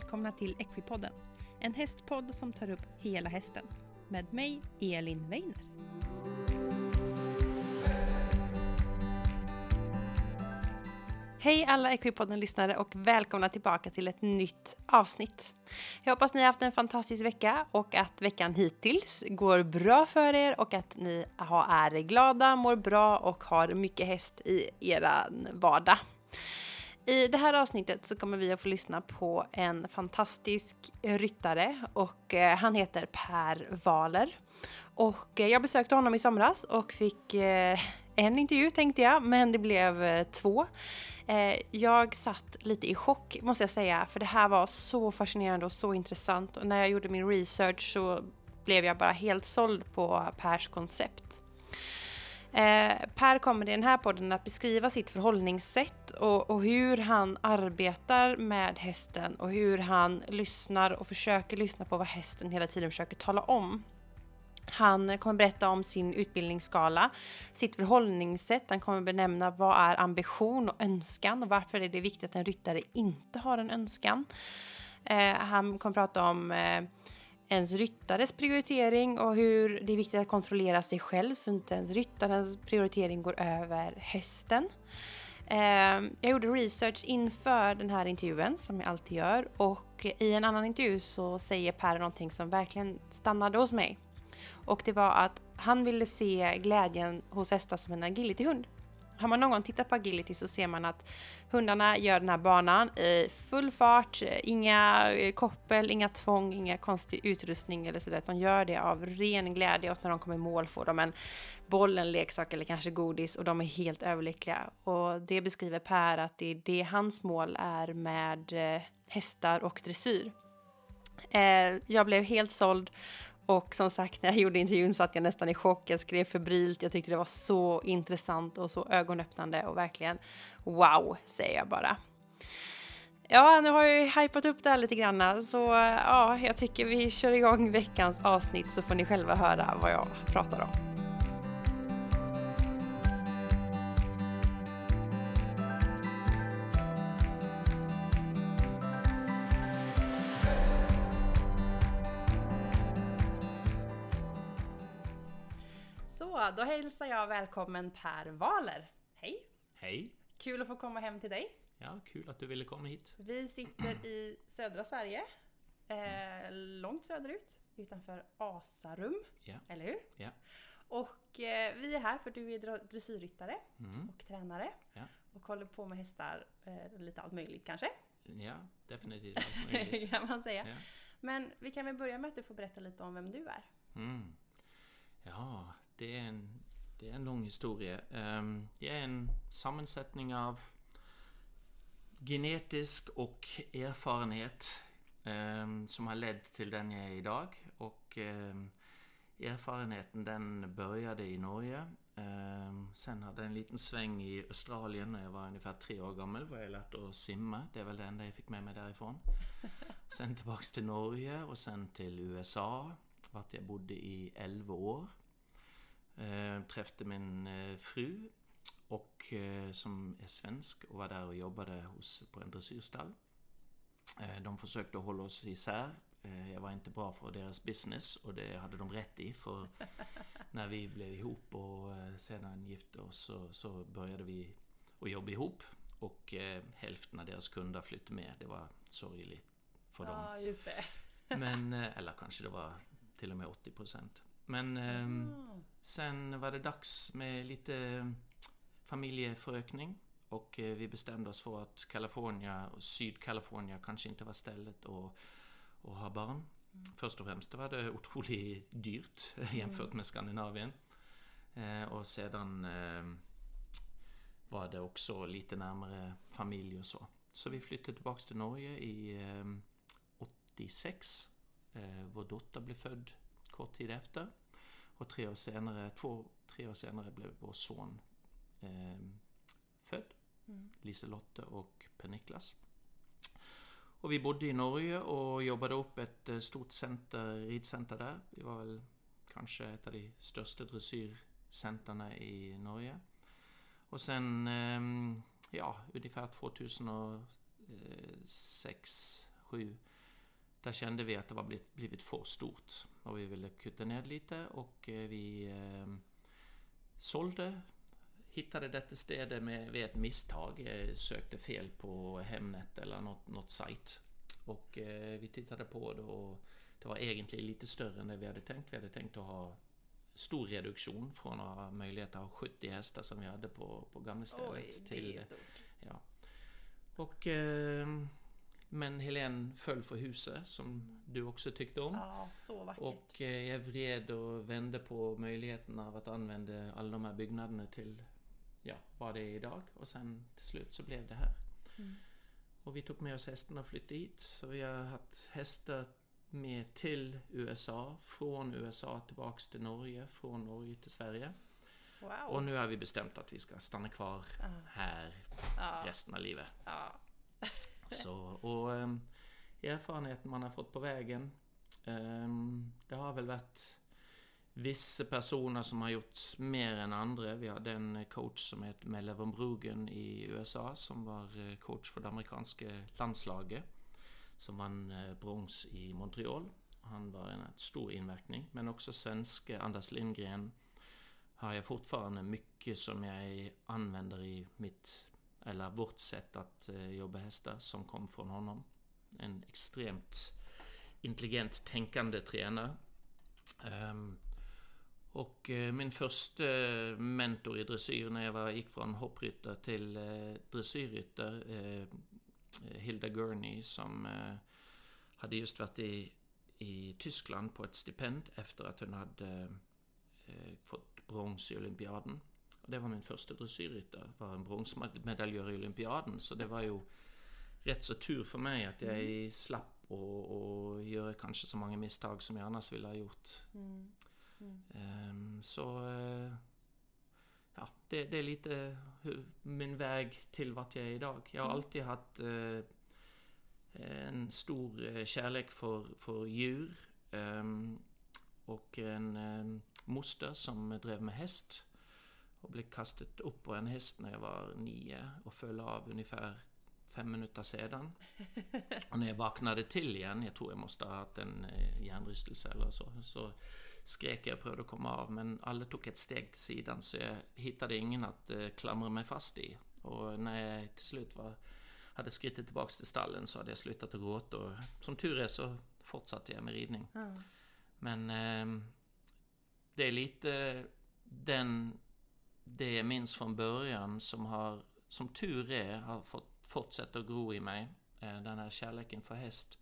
välkomna till Equipodden. En hästpodd som tar upp hela hästen. Med mig, Elin Weiner. Hej alla Equipodden-lyssnare och välkomna tillbaka till ett nytt avsnitt. Jag hoppas ni har haft en fantastisk vecka och att veckan hittills går bra för er och att ni är glada, mår bra och har mycket häst i er vardag. I det här avsnittet så kommer vi att få lyssna på en fantastisk ryttare och eh, han heter Per Valer. Och eh, jag besökte honom i somras och fick eh, en intervju tänkte jag, men det blev eh, två. Eh, jag satt lite i chock måste jag säga, för det här var så fascinerande och så intressant och när jag gjorde min research så blev jag bara helt såld på Pers koncept. Eh, per kommer i den här podden att beskriva sitt förhållningssätt och, och, hur han arbetar med hästen och hur han lyssnar och försöker lyssna på vad hästen hela tiden försöker tala om. Han kommer berätta om sin utbildningsskala, sitt förhållningssätt, han kommer benämna vad är ambition och önskan och varför är det viktigt att en ryttare inte har en önskan. Eh, han kommer prata om eh, ens ryttares prioritering och hur det är viktigt att kontrollera sig själv så inte ens ryttarens prioritering går över hästen. Ehm, jag gjorde research inför den här intervjun som jag alltid gör och i en annan intervju så säger Per någonting som verkligen stannade hos mig. Och det var att han ville se glädjen hos hästar som en agilityhund. Har man någon gång tittat på agility så ser man att hundarna gör den här banan i full fart, inga eh, koppel, inga tvång, inga konstig utrustning eller sådär. De gör det av ren glädje och när de kommer i mål får de en boll, en leksak eller kanske godis och de är helt överlyckliga. Och det beskriver Per att det är det hans mål är med eh, hästar och dressyr. Eh, jag blev helt såld och som sagt, när jag gjorde intervjun satt jag nästan i chock. Jag skrev febrilt. Jag tyckte det var så intressant och så ögonöppnande och verkligen wow, säger jag bara. Ja, nu har jag ju hypat upp det här lite grann, så ja, jag tycker vi kör igång veckans avsnitt så får ni själva höra vad jag pratar om. Då hälsar jag välkommen Per Waler. Hej! Hej! Kul att få komma hem till dig. Ja, kul att du ville komma hit. Vi sitter i södra Sverige, eh, långt söderut, utanför Asarum. Ja. Eller hur? Ja. Och eh, vi är här för du är dressyrryttare mm. och tränare. Ja. Och håller på med hästar, eh, lite allt möjligt kanske? Ja, definitivt allt möjligt. kan man säga. Ja. Men vi kan väl börja med att du får berätta lite om vem du är. Mm. Ja, det är en, det är en lång historia. Um, det är en sammansättning av genetisk och erfarenhet um, som har lett till den jag är idag. Och um, erfarenheten den började i Norge. sen hade jag en liten sväng i Australien när jag var ungefär tre år gammal. Var jag lärt att simma. Det är väl det enda jag fick med mig därifrån. Sen tillbaks till Norge och sen till USA. Vart jag bodde i 11 år. Eh, träffade min eh, fru och eh, som är svensk och var där och jobbade hos, på en dressyrstall. De försökte hålla oss isär. Jag var inte bra för deras business och det hade de rätt i för när vi blev ihop och sedan gifte oss så, så började vi att jobba ihop och eh, hälften av deras kunder flyttade med. Det var sorgligt för dem. Ja, just det. Men, eller kanske det var till och med 80 procent. Men eh, sen var det dags med lite familjeförökning. Och eh, vi bestämde oss för att California och Sydkalifornien kanske inte var stället att, att ha barn. Mm. Först och främst var det otroligt dyrt jämfört mm. med Skandinavien. Eh, och sedan eh, var det också lite närmare familj och så. Så vi flyttade tillbaks till Norge i 86. Eh, vår dotter blev född kort tid efter. Och tre år senare, två, tre år senare blev vår son eh, född. Mm. Liselotte och Per-Niklas. Och vi bodde i Norge och jobbade upp ett eh, stort center, ridcenter där. Vi var väl kanske ett av de största dressyrcenterna i Norge. Och sen, ehm, ja, ungefär 2006, 2007 där kände vi att det var blivit, blivit för stort och vi ville kutta ner lite och eh, vi eh, sålde hittade detta ställe med, vid ett misstag, eh, sökte fel på Hemnet eller något, något sajt. Och eh, vi tittade på det och det var egentligen lite större än det vi hade tänkt. Vi hade tänkt att ha stor reduktion från att ha möjlighet att ha 70 hästar som vi hade på, på gamla stället. Oj, till. Ja. Och, eh, men Helene föll för huset som du också tyckte om. Ja, så vackert. Och eh, jag vred och vände på möjligheten av att använda alla de här byggnaderna till ja, vad det är idag. Och sen till slut så blev det här. Mm. Och vi tog med oss hästarna och flyttade hit. Så vi har haft hästar med till USA, från USA tillbaks till Norge, från Norge till Sverige. Wow. Och nu har vi bestämt att vi ska stanna kvar Ja. här ja, resten av livet. ja. Så, och ehm, um, erfarenheten man har fått på vägen. ehm, det har väl varit vissa personer som har gjort mer än andra. Vi hade en coach som heter Melle von Brugen i USA som var eh, coach för det amerikanska landslaget. Som vann eh, brons i Montreal. Han var en stor inverkning. Men också svenske Anders Lindgren har jag fortfarande mycket som jag använder i mitt eller vårt sätt att eh, jobba hästar som kom från honom. En extremt intelligent tänkande tränare. Ehm, och eh, min första eh, mentor i dressyr när jag var, gick från hoppryttare till eh, dressyrryttare, Hilda Gurney som hade just varit i, i Tyskland på ett stipend efter att hon hade fått brons i olympiaden. Det var min första dressyrryttare, var en bronsmedaljör i olympiaden. Så det var ju rätt så tur för mig att jag slapp och, och göra kanske så många misstag som jag annars ville ha gjort. Mm. Mm. Ehm, så eh, ja, det, det är lite hur, min väg till vart jag är idag. Jag har Mm. alltid haft eh, en stor kärlek för, för djur. ehm, och en eh, moster som drev med häst. Och blev kastat upp på en häst när jag var nio och föll av ungefär fem minuter sedan. Och när jag vaknade till igen, jag tror jag måste ha haft en eh, hjärnrystelse eller så, så skrek jag och prövade att komma av men alla tog ett steg till sidan så jag hittade ingen att eh, klamra mig fast i. Och när jag till slut var, hade skrittit tillbaks till stallen så hade jag slutat att gråta och som tur är så fortsatte jag med ridning. Ja. Men eh, det är lite den, det jag minns från början som har, som tur är, har fått fortsätta att gro i mig. Eh, den här kärleken för häst.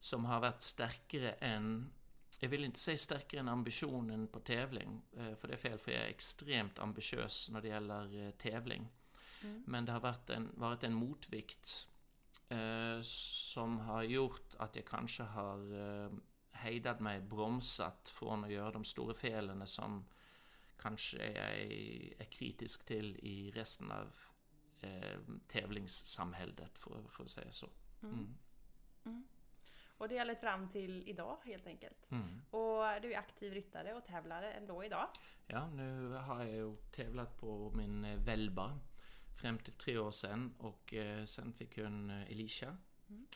Som har varit starkare än, jag vill inte säga starkare än ambitionen på tävling. Eh, för det är fel, för jag är extremt ambitiös när det gäller eh, tävling. Mm. Men det har varit en, varit en motvikt eh, som har gjort att jag kanske har eh, hejdat mig, bromsat från att göra de stora felen som kanske jag är, är kritisk till i resten av eh, tävlingssamhället, för, för att säga så. Mm. Mm. Och det har lett fram till idag helt enkelt. Mm. Och du är aktiv ryttare och tävlare ändå idag. Ja, nu har jag ju tävlat på min eh, Velba fram till tre år sedan och eh, sen fick jag en eh, Elisha. Mm.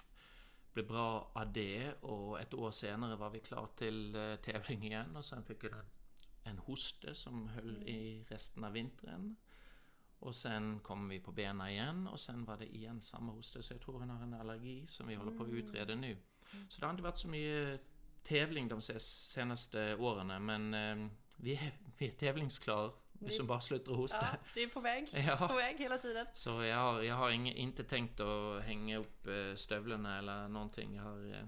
Blev bra av det och ett år senare var vi klar till tävling igen och sen fick jag en, en hoste som höll Mm. i resten av vintern. Och sen kom vi på benen igen och sen var det igen samma hoste så jag tror hon har en allergi som vi håller på att Mm. utreda nu. Så det har inte varit så mycket tävling de senaste åren men eh, vi är, vi är tävlingsklar. Vi som bara slutar hosta. Ja, det är på väg. På Ja. väg hela tiden. Så jag har, jag har ing, inte tänkt att hänga upp eh, stövlarna eller någonting. Jag har eh,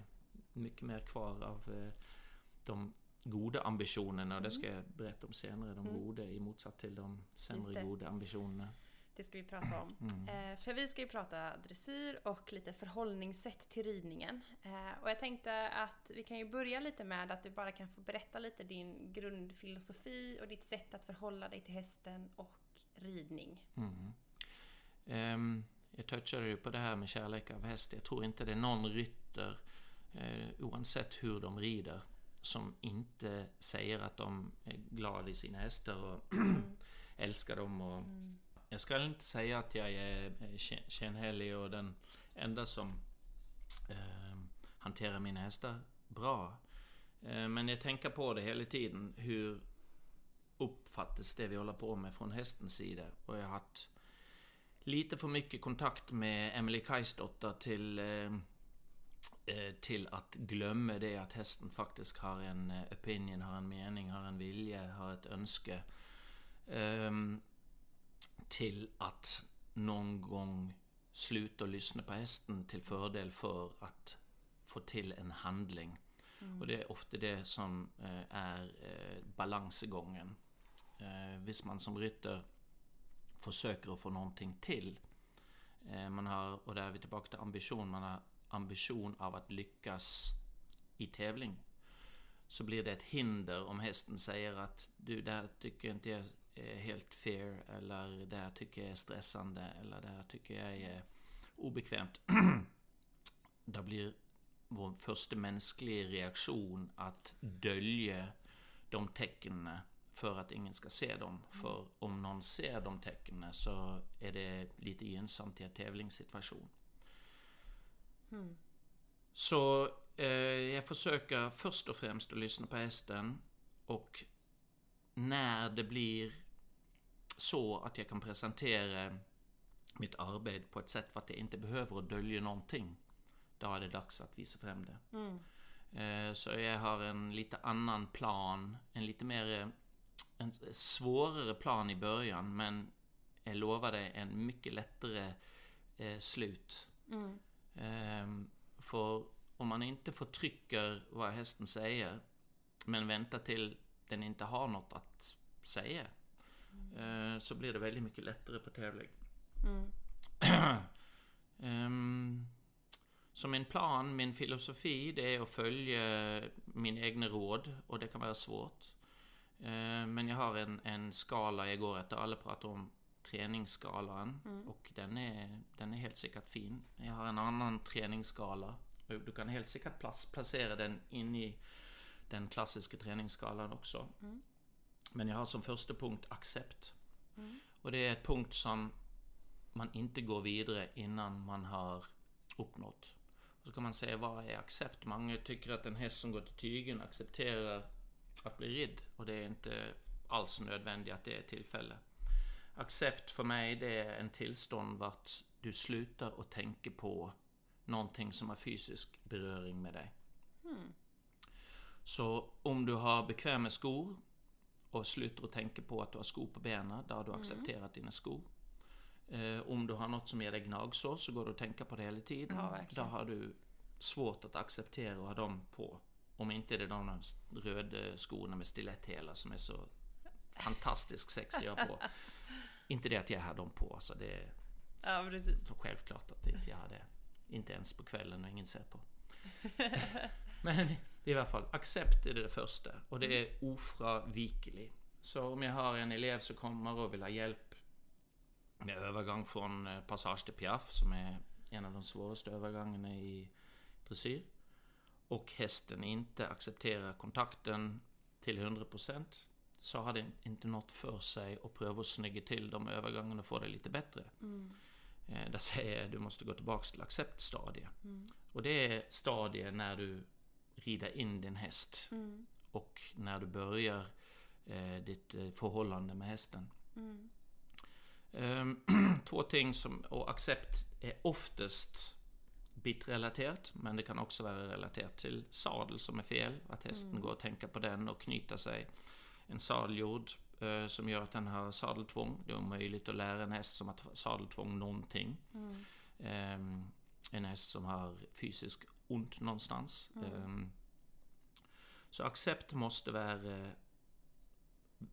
mycket mer kvar av eh, de goda ambitionerna och det ska jag berätta om senare. De Mm. goda i motsats till de sämre goda ambitionerna. Det ska vi prata om. Mm. Eh, för vi ska ju prata dressyr och lite förhållningssätt till ridningen. Eh, och jag tänkte att vi kan ju börja lite med att du bara kan få berätta lite din grundfilosofi och ditt sätt att förhålla dig till hästen och ridning. Mm. Ehm, jag touchade ju på det här med kärlek av häst. Jag tror inte det är någon rytter, eh, oavsett hur de rider, som inte säger att de är glada i sina hästar och älskar dem. Och Mm. jag ska inte säga att jag är eh, kä- känhelig och den enda som eh, hanterar mina hästar bra. Eh, men jag tänker på det hela tiden. Hur uppfattas det vi håller på med från hästens sida? Och jag har haft lite för mycket kontakt med Emily Kajsdotter till eh, eh, till att glömma det att hästen faktiskt har en opinion, har en mening, har en vilja, har ett önske. Ehm, till att någon gång sluta lyssna på hästen till fördel för att få till en handling. Mm. Och det är ofta det som är balansgången. Hvis man som rytter försöker att få någonting till. Eh, man har, och där är vi tillbaka till ambition, man har ambition av att lyckas i tävling. Så blir det ett hinder om hästen säger att du, det här tycker inte jag är helt fair, eller det här tycker jag är stressande, eller det här tycker jag är obekvämt. Där blir vår första mänskliga reaktion att dölja de tecknen för att ingen ska se dem. Mm. För om någon ser de tecknen så är det lite gynnsamt i en tävlingssituation. Mm. Så eh, jag försöker först och främst att lyssna på hästen och när det blir så att jag kan presentera mitt arbete på ett sätt för att jag inte behöver dölja någonting. Då är det dags att visa fram det. Mm. Eh, så jag har en lite annan plan, en lite mer en svårare plan i början men jag lovade en mycket lättare eh, slut. Mm. Eh, för om man inte förtrycker vad hästen säger men väntar till den inte har något att säga mm. så blir det väldigt mycket lättare på tävling. Mm. um, så min plan, min filosofi, det är att följa min egna råd och det kan vara svårt. Eh, men jag har en, en skala jag går efter. Alla pratar om träningsskalan mm. och den är, den är helt säkert fin. Jag har en annan träningsskala. Du kan helt säkert placera den in i den klassiska träningsskalan också. Mm. Men jag har som första punkt accept. Mm. Och det är ett punkt som man inte går vidare innan man har uppnått. Och så kan man säga, vad är accept? Många tycker att en häst som går till tygen accepterar att bli ridd och det är inte alls nödvändigt att det är tillfälle. Accept för mig det är en tillstånd vart du slutar att tänka på någonting som har fysisk beröring med dig. Mm. Så om du har bekväma skor och slutar att tänka på att du har skor på benen, då har du mm. accepterat dina skor. Eh, om du har något som ger dig gnagsår så går du att tänka på det hela tiden. Ja, då har du svårt att acceptera att ha dem på. Om inte det är de röda skorna med stiletthälar som är så fantastiskt sexiga på. inte det att jag har dem på, alltså det är ja, precis. självklart att inte jag har det. Inte ens på kvällen och ingen ser på. Men i alla fall, accept är det första och det är ofravikelig. Så om jag har en elev som kommer och vill ha hjälp med övergång från eh, passage till piaff som är en av de svåraste övergångarna i dressyr och hästen inte accepterar kontakten till 100% så har den inte något för sig att pröva att snygga till de övergångarna och få det lite bättre. Mm. Eh, där säger jag att du måste gå tillbaka till acceptstadiet. Mm. Och det är stadiet när du rider in din häst mm. och när du börjar eh, ditt eh, förhållande med hästen. Mm. Um, två ting som, och accept är oftast bitrelaterat, men det kan också vara relaterat till sadel som är fel. Att hästen mm. går att tänka på den och knyta sig. En sadeljord eh, som gör att den har sadeltvång. Det är omöjligt att lära en häst som har sadeltvång någonting. Mm. Eh, en häst som har fysiskt ont någonstans. Mm. Eh, så accept måste vara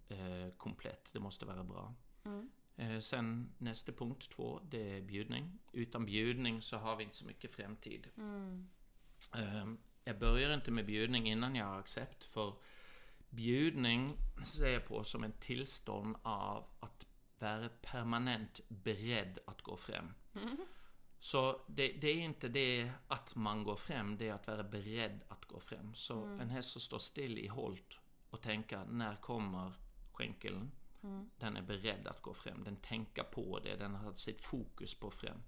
eh, komplett, det måste vara bra. Mm. Eh, sen nästa punkt två, det är bjudning. Utan bjudning så har vi inte så mycket framtid. Mm. Eh, jag börjar inte med bjudning innan jag har accept, för bjudning ser jag på som en tillstånd av att vara permanent beredd att gå fram. Mm. Så det, det, är inte det att man går fram, det är att vara beredd att gå fram. Så mm. en häst som står still i holt och tänker, när kommer skänkeln? Mm. Den är beredd att gå fram, den tänker på det, den har sitt fokus på fram.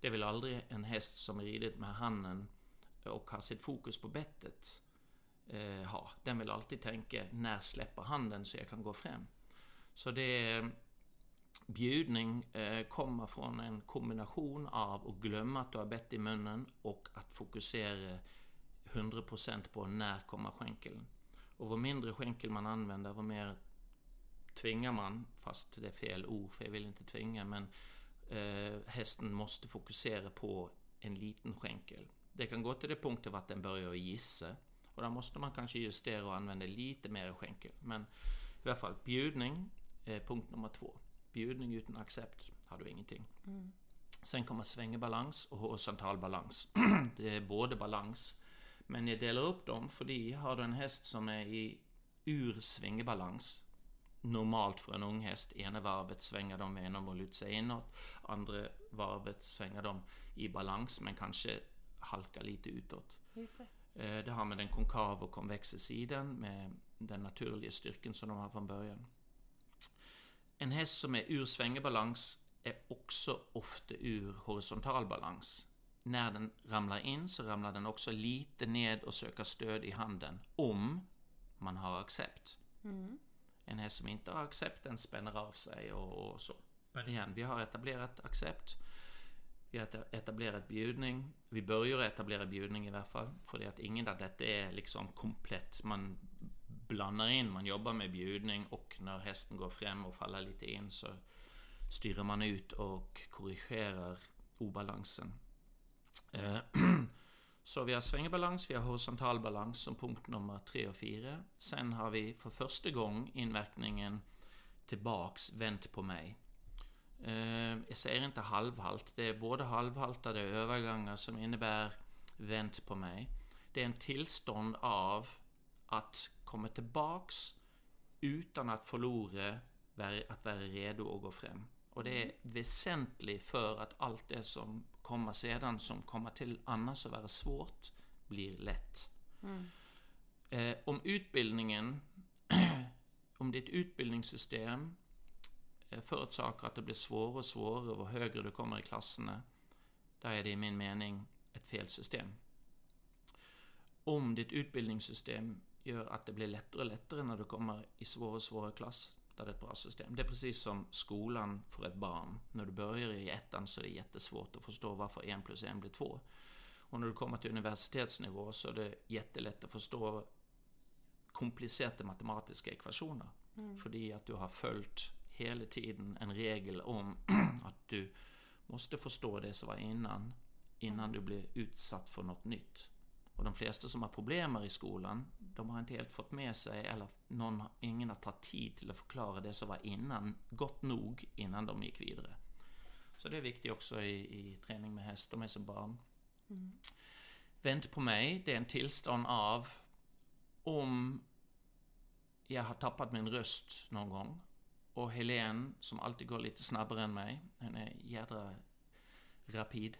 Det är väl aldrig en häst som ridit med handen och har sitt fokus på bettet eh, har. Den vill alltid tänka, när släpper han den så jag kan gå fram? Så det är bjudning eh, kommer från en kombination av att glömma att du har bett i munnen och att fokusera 100% på när kommer skänkeln. Och vad mindre skänkel man använder, vad mer tvingar man, fast det är fel ord för jag vill inte tvinga, men eh, hästen måste fokusera på en liten skänkel. Det kan gå till det punkten att den börjar gissa och då måste man kanske justera och använda lite mer skänkel. Men i alla fall, bjudning, eh, punkt nummer två. Bjudning utan accept har du ingenting. Mm. Sen kommer svängebalans och horisontal balans. det är både balans, men jag delar upp dem för har du en häst som är i ur svängebalans. Normalt för en ung häst, ena varvet svänger de genom att luta sig inåt, andra varvet svänger de i balans men kanske halkar lite utåt. Just det. Eh, det har med den konkava och konvexa sidan, med den naturliga styrkan som de har från början. En häst som är ur svängebalans är också ofta ur horisontal balans. När den ramlar in så ramlar den också lite ned och söker stöd i handen, om man har accept. Mm. En häst som inte har accept, den spänner av sig och, och så. Men igen, vi har etablerat accept. Vi har etablerat bjudning. Vi börjar etablera bjudning i alla fall. För det att ingen av detta är liksom komplett. Man blandar in, man jobbar med bjudning och när hästen går fram och faller lite in så styr man ut och korrigerar obalansen. Eh, så vi har svängbalans, vi har horisontal balans som punkt nummer tre och fyra. Sen har vi för första gången inverkningen tillbaks, vänt på mig. Eh, jag säger inte halvhalt, det är både halvhaltade övergångar som innebär vänt på mig. Det är en tillstånd av att komma tillbaks utan att förlora att vara redo att gå fram. Och det är väsentligt för att allt det som kommer sedan, som kommer till annars att vara svårt, blir lätt. Mm. Eh, om utbildningen, om ditt utbildningssystem eh, förorsakar att det blir svårare och svårare och högre du kommer i klasserna, där är det i min mening ett fel system. Om ditt utbildningssystem gör att det blir lättare och lättare när du kommer i svårare och svårare klass, där det är ett bra system. Det är precis som skolan för ett barn. När du börjar i ettan så är det jättesvårt att förstå varför en plus en blir två. Och när du kommer till universitetsnivå så är det jättelätt att förstå komplicerade matematiska ekvationer. Mm. För att du har följt hela tiden en regel om att du måste förstå det som var innan, innan mm. du blir utsatt för något nytt. Och de flesta som har problem i skolan, de har inte helt fått med sig, eller någon, ingen har tagit tid till att förklara det som var innan, gott nog innan de gick vidare. Så det är viktigt också i, i träning med häst, de är som barn. Mm. Vänt på mig, det är en tillstånd av om jag har tappat min röst någon gång och Helene, som alltid går lite snabbare än mig, hon är jädra rapid.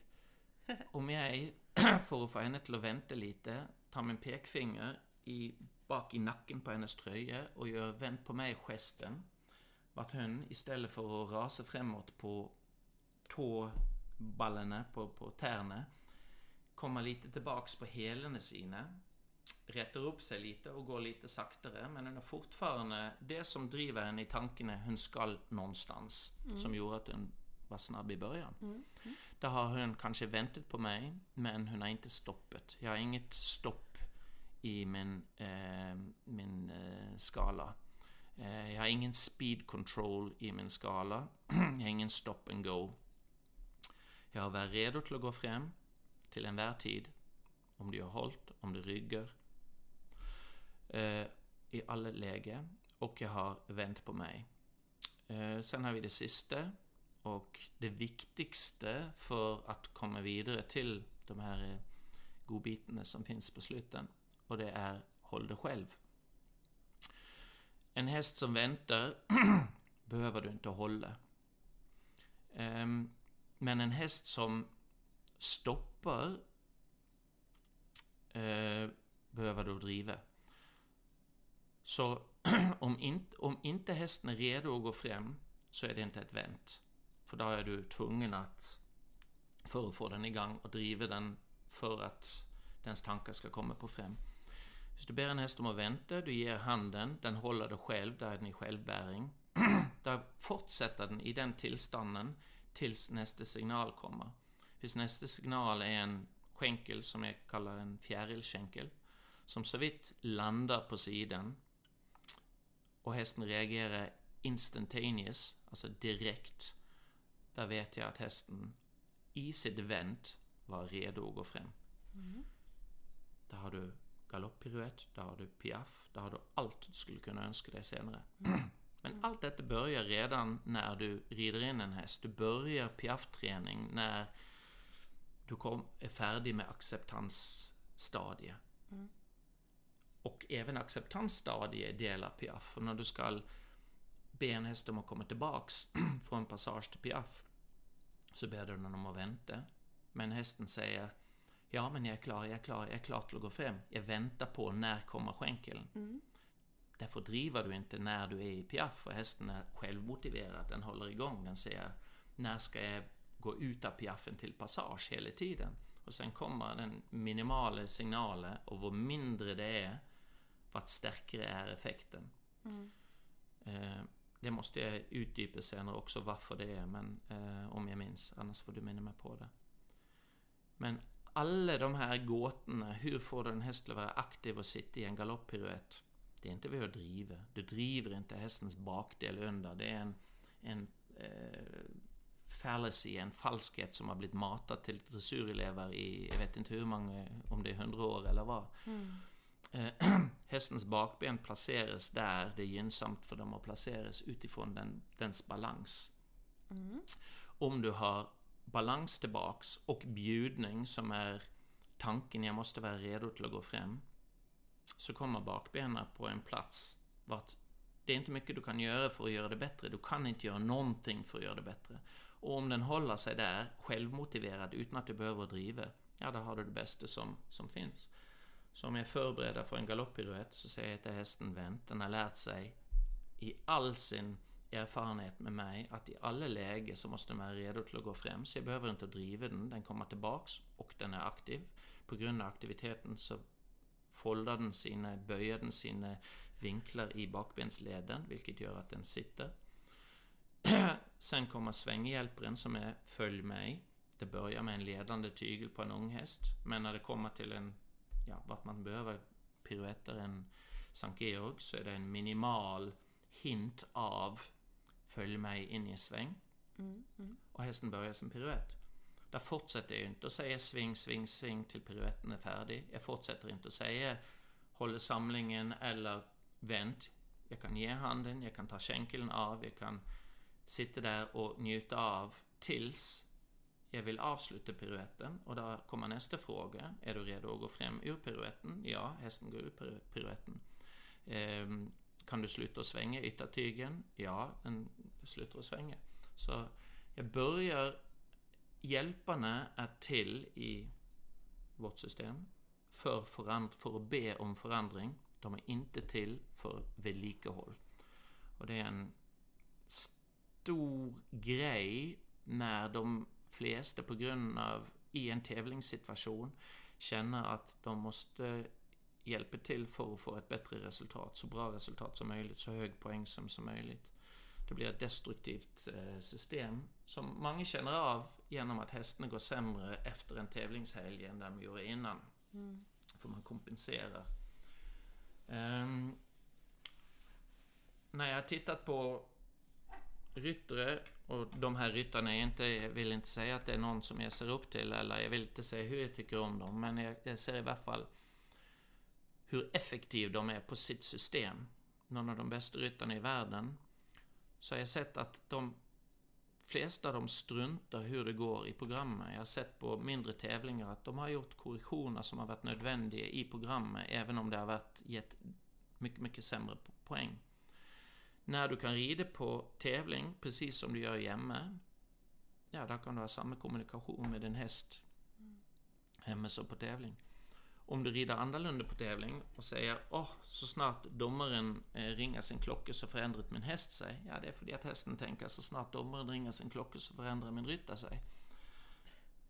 Om jag för att få henne till att vänta lite, tar min pekfinger i, bak i nacken på hennes tröja och gör vänt på mig-gesten. Vart hon istället för att rasa framåt på tåballarna, på, på tärna, kommer lite tillbaks på hälarna sina, rätter upp sig lite och går lite saktare, men hon är fortfarande det som driver henne i tanken hon ska någonstans, mm. som gjorde att hon var snabb i början. Mm. Mm. Där har hon kanske väntat på mig, men hon har inte stoppat. Jag har inget stopp i min, eh, min eh, skala. Eh, jag har ingen speed control i min skala. jag har ingen stop and go. Jag har varit redo till att gå fram till en tid. Om du har hållit, om du ryggar. Eh, I alla lägen. Och jag har vänt på mig. Eh, sen har vi det sista och det viktigaste för att komma vidare till de här eh, godbitarna som finns på slutet. Och det är håll dig själv. En häst som väntar behöver du inte hålla. Ehm, men en häst som stoppar eh, behöver du driva. Så om inte, om inte hästen är redo att gå fram så är det inte ett vänt. För då är du tvungen att, för att få den igång och driva den för att dens tankar ska komma på fram. Så du ber en häst om att vänta, du ger handen, den håller dig själv, där är den i självbäring. där fortsätter den i den tillstånden tills nästa signal kommer. Tills nästa signal är en skänkel som jag kallar en fjärilskänkel, som så vitt landar på sidan och hästen reagerar instantaneous, alltså direkt. Där vet jag att hästen i sitt vänt var redo att gå fram. Mm. Där har du galopppiruett, där har du piaff, där har du allt du skulle kunna önska dig senare. Mm. Men allt detta börjar redan när du rider in en häst. Du börjar piaffträning när du kom, är färdig med acceptansstadiet. Mm. Och även acceptansstadiet delar piaff. För när du ska be en häst om att komma tillbaks från passage till piaff så ber du den om att vänta. Men hästen säger Ja, men jag är klar, jag är klar, jag är klar till att gå fram. Jag väntar på när kommer skänkeln. Mm. Därför driver du inte när du är i piaff och hästen är självmotiverad. Den håller igång, den säger när ska jag gå ut av piaffen till passage hela tiden. Och sen kommer den minimala signalen och vad mindre det är, vad starkare är effekten. Mm. Eh, det måste jag utdypa senare också varför det är, men eh, om jag minns, annars får du minna mig på det. Men alla de här gåtorna, hur får du en häst att vara aktiv och sitta i en galopppiruett? Det är inte vid att driva. Du driver inte hästens bakdel under. Det är en, en eh, fallacy, en falskhet som har blivit matad till dressyrelever i, jag vet inte hur många, om det är hundra år eller vad. Mm. Eh, hästens bakben placeras där det är gynnsamt för dem att placeras utifrån den, dens balans. Mm. Om du har balans tillbaks och bjudning som är tanken jag måste vara redo till att gå fram. Så kommer bakbenen på en plats vart det är inte mycket du kan göra för att göra det bättre. Du kan inte göra någonting för att göra det bättre. Och om den håller sig där, självmotiverad, utan att du behöver driva, ja, då har du det bästa som, som finns. Så om jag förbereder för en galopppiruett så säger jag till hästen vänt. Den har lärt sig i all sin erfarenhet med mig att i alla lägen så måste den vara redo till att gå fram. Så jag behöver inte driva den, den kommer tillbaks och den är aktiv. På grund av aktiviteten så foldar den sina, böjer den sina vinklar i bakbensleden, vilket gör att den sitter. Sen kommer svänghjälparen som är Följ mig. Det börjar med en ledande tygel på en ung häst, men när det kommer till en, ja, vart man behöver piruetter, en Sankt Georg, så är det en minimal hint av Följ mig in i sväng. Mm, mm. Och hästen börjar sin piruett. Där fortsätter jag inte att säga sving, sving, sving till piruetten är färdig. Jag fortsätter inte att säga håller samlingen eller vänt. Jag kan ge handen, jag kan ta skänkeln av, jag kan sitta där och njuta av tills jag vill avsluta piruetten och då kommer nästa fråga. Är du redo att gå fram ur piruetten? Ja, hästen går ur piruetten. Eh, kan du sluta att svänga yttertygen? Ja, den slutar att svänga. Så jag börjar hjälparna är till i vårt system för, för att be om förändring. De är inte till för vedlikehåll. Och det är en stor grej när de flesta på grund av i en tävlingssituation känner att de måste hjälpa till för att få ett bättre resultat, så bra resultat som möjligt, så hög poäng som, som möjligt. Det blir ett destruktivt eh, system som många känner av genom att hästarna går sämre efter en tävlingshelg än de gjorde innan. Mm. För man kompenserar. Um, när jag har tittat på ryttare, och de här ryttarna är inte, jag vill inte säga att det är någon som jag ser upp till, eller jag vill inte säga hur jag tycker om dem, men jag, jag ser i alla fall hur effektiv de är på sitt system. Någon av de bästa ryttarna i världen. Så har jag sett att de flesta de struntar hur det går i programmet. Jag har sett på mindre tävlingar att de har gjort korrektioner som har varit nödvändiga i programmet, även om det har varit gett mycket, mycket sämre poäng. När du kan rida på tävling, precis som du gör hemma, ja, där kan du ha samma kommunikation med din häst hemma som på tävling. Om du rider annorlunda på tävling och säger åh, oh, så snart domaren eh, ringer sin klocka så förändrar min häst sig. Ja, det är för att hästen tänker så snart domaren ringer sin klocka så förändrar min ryttare sig.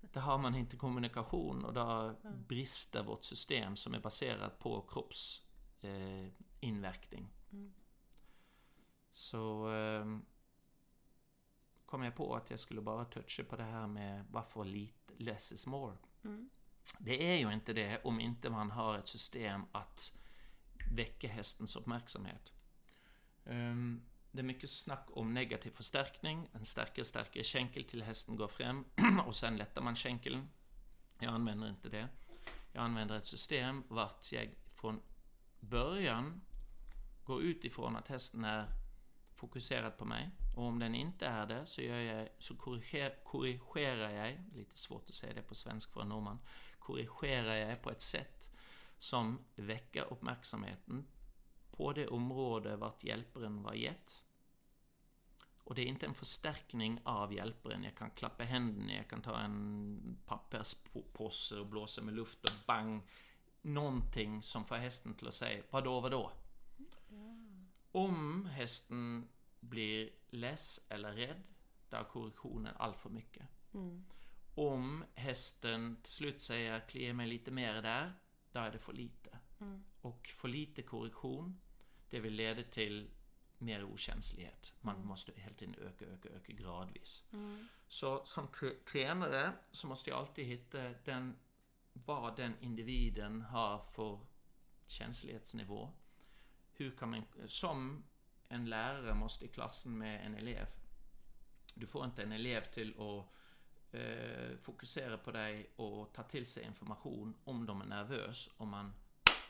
Där har man inte kommunikation och där brister vårt system som är baserat på kroppsinverkning. Eh, mm. Så eh, kom jag på att jag skulle bara toucha på det här med varför lite less is more. Mm. Det är ju inte det om inte man har ett system att väcka hästens uppmärksamhet. Um, det är mycket snack om negativ förstärkning. En starkare, starkare känkel till hästen går fram och sen lättar man känkeln. Jag använder inte det. Jag använder ett system vart jag från början går utifrån att hästen är fokuserad på mig. Och om den inte är det så, gör jag, så korriger, korrigerar jag, lite svårt att säga det på svenska för en norrman, korrigerar jag på ett sätt som väcker uppmärksamheten på det område vart hjälparen var gett. Och det är inte en förstärkning av hjälparen. Jag kan klappa händerna, jag kan ta en papperspåse och blåsa med luft och bang. Någonting som får hästen till att säga vadå, vadå? Om hästen blir less eller rädd, där är korrektionen allt för mycket. Mm. Om hästen till slut säger klia mig lite mer där, där är det för lite. Mm. Och för lite korrektion, det vill leda till mer okänslighet. Man mm. måste hela tiden öka, öka, öka gradvis. Mm. Så som tränare så måste jag alltid hitta den, vad den individen har för känslighetsnivå. Hur kan man, som en lärare måste i klassen med en elev. Du får inte en elev till att eh, fokusera på dig och ta till sig information om de är nervös. Om man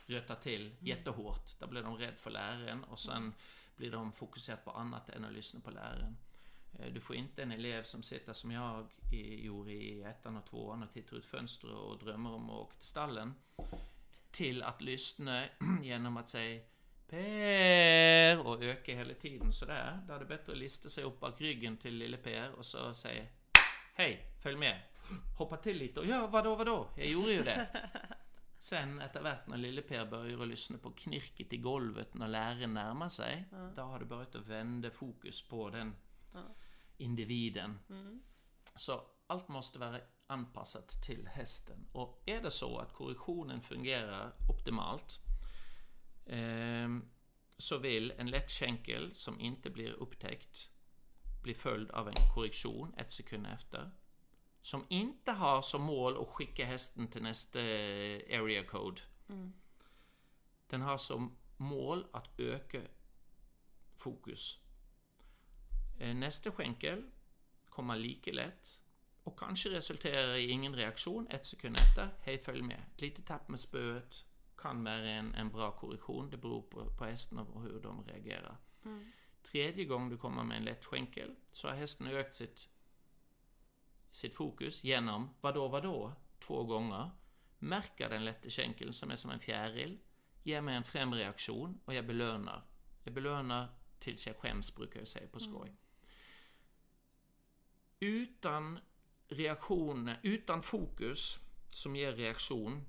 rötar till mm. jättehårt, då blir de rädd för läraren och sen blir de fokuserade på annat än att lyssna på läraren. Eh, du får inte en elev som sitter som jag gjorde i ettan och tvåan och tittar ut fönstret och drömmer om att åka till stallen. Till att lyssna genom att säga Per och öka hela tiden sådär. Då är det bättre att lista sig upp bak ryggen till lille Per och så säga Hej, följ med. Hoppa till lite och ja, vadå, vadå? Jag gjorde ju det. Sen efter vart när lille Per börjar lyssna på knirket i golvet när läraren närmar sig. Ja. Då har du börjat att vända fokus på den ja. individen. Mm. Så allt måste vara anpassat till hästen. Och är det så att korrektionen fungerar optimalt så vill en lättkänkel som inte blir upptäckt bli följd av en korrektion ett sekund efter. Som inte har som mål att skicka hästen till nästa area code. Mm. Den har som mål att öka fokus. Eh, nästa skänkel kommer lika lätt och kanske resulterar i ingen reaktion ett sekund efter. Hej, följ med. Ett litet tapp med spöet kan vara en, en bra korrektion. Det beror på, på hästen och hur de reagerar. Mm. Tredje gången du kommer med en lätt skänkel så har hästen ökat sitt, sitt fokus genom vadå, vadå? Två gånger. Märker den lätta skänkeln som är som en fjäril. Ger mig en främreaktion och jag belönar. Jag belönar tills jag skäms brukar jag säga på skoj. Mm. Utan reaktion, utan fokus som ger reaktion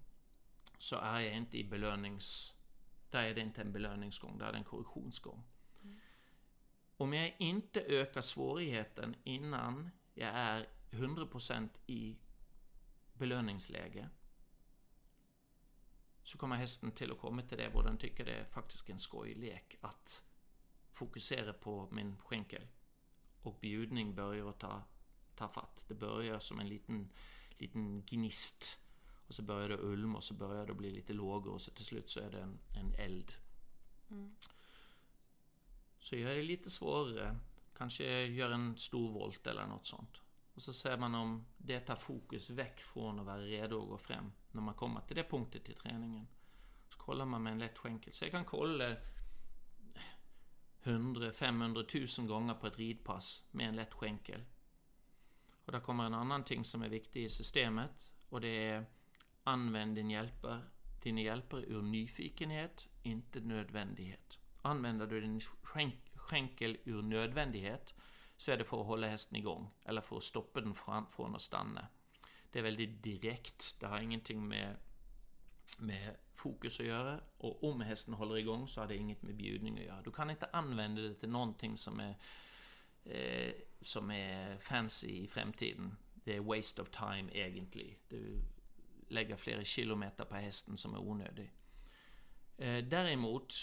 så är jag inte i belönings... Där är det inte en belöningsgång, där är det en korrektionsgång. Mm. Om jag inte ökar svårigheten innan jag är 100% i belöningsläge så kommer hästen till att komma till det hvor den tycker det är faktiskt en skojlek att fokusera på min skänkel. Och bjudning börjar ta, ta fatt. Det börjar som en liten, liten gnist och så börjar det ulma och så börjar det bli lite lågor och så till slut så är det en, en eld. Mm. Så gör det lite svårare. Kanske gör en stor volt eller något sånt. Och så ser man om det tar fokus väck från att vara redo att gå fram när man kommer till det punktet i träningen. Så kollar man med en lätt skänkel. Så jag kan kolla 100, 500, 1000 gånger på ett ridpass med en lätt skänkel. Och där kommer en annan ting som är viktig i systemet och det är Använd din hjälper, dina hjälper ur nyfikenhet, inte nödvändighet. Använder du din skänkel ur nödvändighet så är det för att hålla hästen igång eller för att stoppa den från att stanna. Det är väldigt direkt, det har ingenting med, med fokus att göra och om hästen håller igång så har det inget med bjudning att göra. Du kan inte använda det till någonting som är, eh, som är fancy i framtiden. det är waste of time egentligen. Du lägger flera kilometer på hästen som är onödig. Eh, däremot,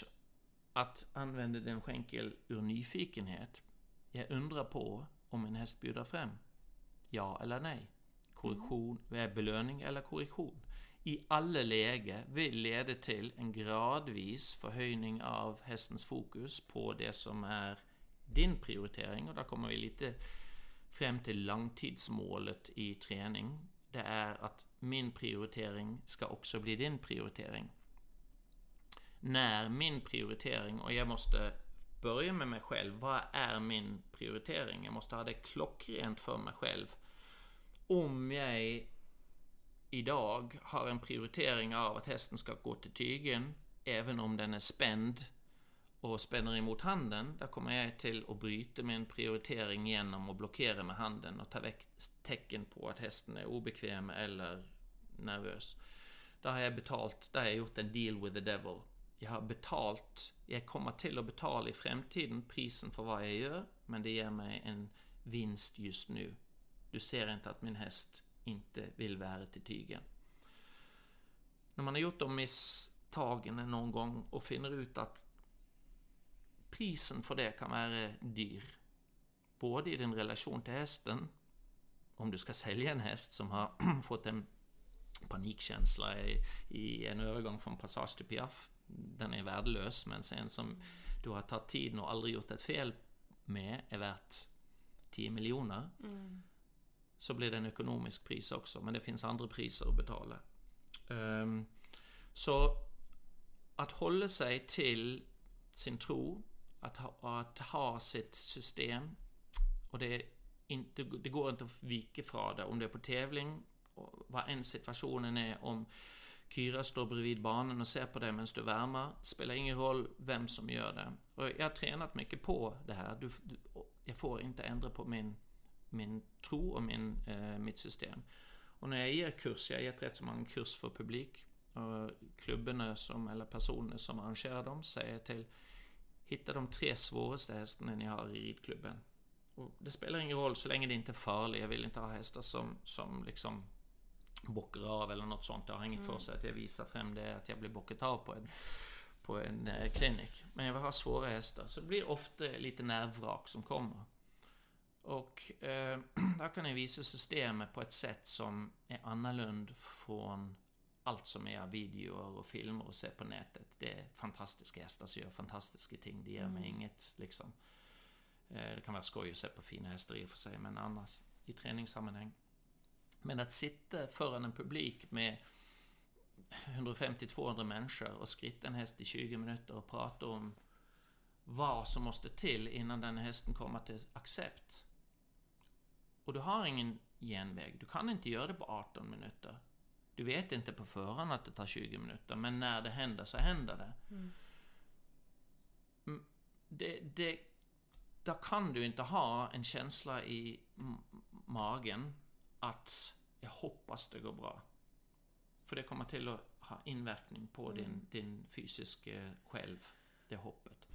att använda den skänkel ur nyfikenhet. Jag undrar på om en häst bjuder fram. Ja eller nej. Korrektion, mm. belöning eller korrektion. I alla läge vill leda till en gradvis förhöjning av hästens fokus på det som är din prioritering. Och där kommer vi lite fram till långtidsmålet i träning. Det är att min prioritering ska också bli din prioritering. När min prioritering, och jag måste börja med mig själv. Vad är min prioritering? Jag måste ha det klockrent för mig själv. Om jag idag har en prioritering av att hästen ska gå till tygen, även om den är spänd och spänner emot handen, där kommer jag till att bryta min prioritering genom att blockera med handen och ta väck tecken på att hästen är obekväm eller nervös. Där har jag betalt, där har jag gjort en deal with the devil. Jag har betalt, jag kommer till att betala i framtiden prisen för vad jag gör, men det ger mig en vinst just nu. Du ser inte att min häst inte vill vara till tygen. När man har gjort de misstagen någon gång och finner ut att prisen för det kan vara dyr. Både i din relation till hästen, om du ska sälja en häst som har fått en panikkänsla i, i, en övergång från Passage till Piaf. Den är värdelös, men sen som du har tagit tiden och aldrig gjort ett fel med är värt 10 miljoner. Mm. Så blir det en ekonomisk pris också, men det finns andra priser att betala. Um, så att hålla sig till sin tro att ha, att ha sitt system. Och det, inte, det går inte att vika från det. Om det är på tävling, vad än situationen är, om Kyra står bredvid banan och ser på dig medan du värmer, spelar ingen roll vem som gör det. Och jag har tränat mycket på det här. Du, du, jag får inte ändra på min, min tro och min, eh, mitt system. Och när jag ger kurser, jag har gett rätt så många kurs för publik, och klubbarna som, eller personer som arrangerar dem säger till Hitta de tre svåraste hästarna ni har i ridklubben. Och det spelar ingen roll så länge det inte är farligt. Jag vill inte ha hästar som, som liksom bockar av eller något sånt. Jag har inget mm. för sig att jag visar fram det, att jag blir bockat av på en, på en eh, klinik. Men jag vill ha svåra hästar. Så det blir ofta lite nervvrak som kommer. Och eh, där kan jag visa systemet på ett sätt som är annorlunda från allt som är videor och filmer och ser på nätet. Det är fantastiska hästar som gör fantastiska ting. Det ger mig mm. inget liksom. Eh, det kan vara skoj att se på fina hästar i och för sig, men annars i träningssammanhang. Men att sitta föran en publik med 150-200 människor och skritta en häst i 20 minuter och prata om vad som måste till innan den hästen kommer till accept. Och du har ingen genväg. Du kan inte göra det på 18 minuter. Du vet inte på förhand att det tar 20 minuter, men när det händer så händer det. Mm. mm det, det där kan du inte ha en känsla i magen att jag hoppas det går bra. För det kommer till att ha inverkning på mm. din, din fysiska själv, det hoppet.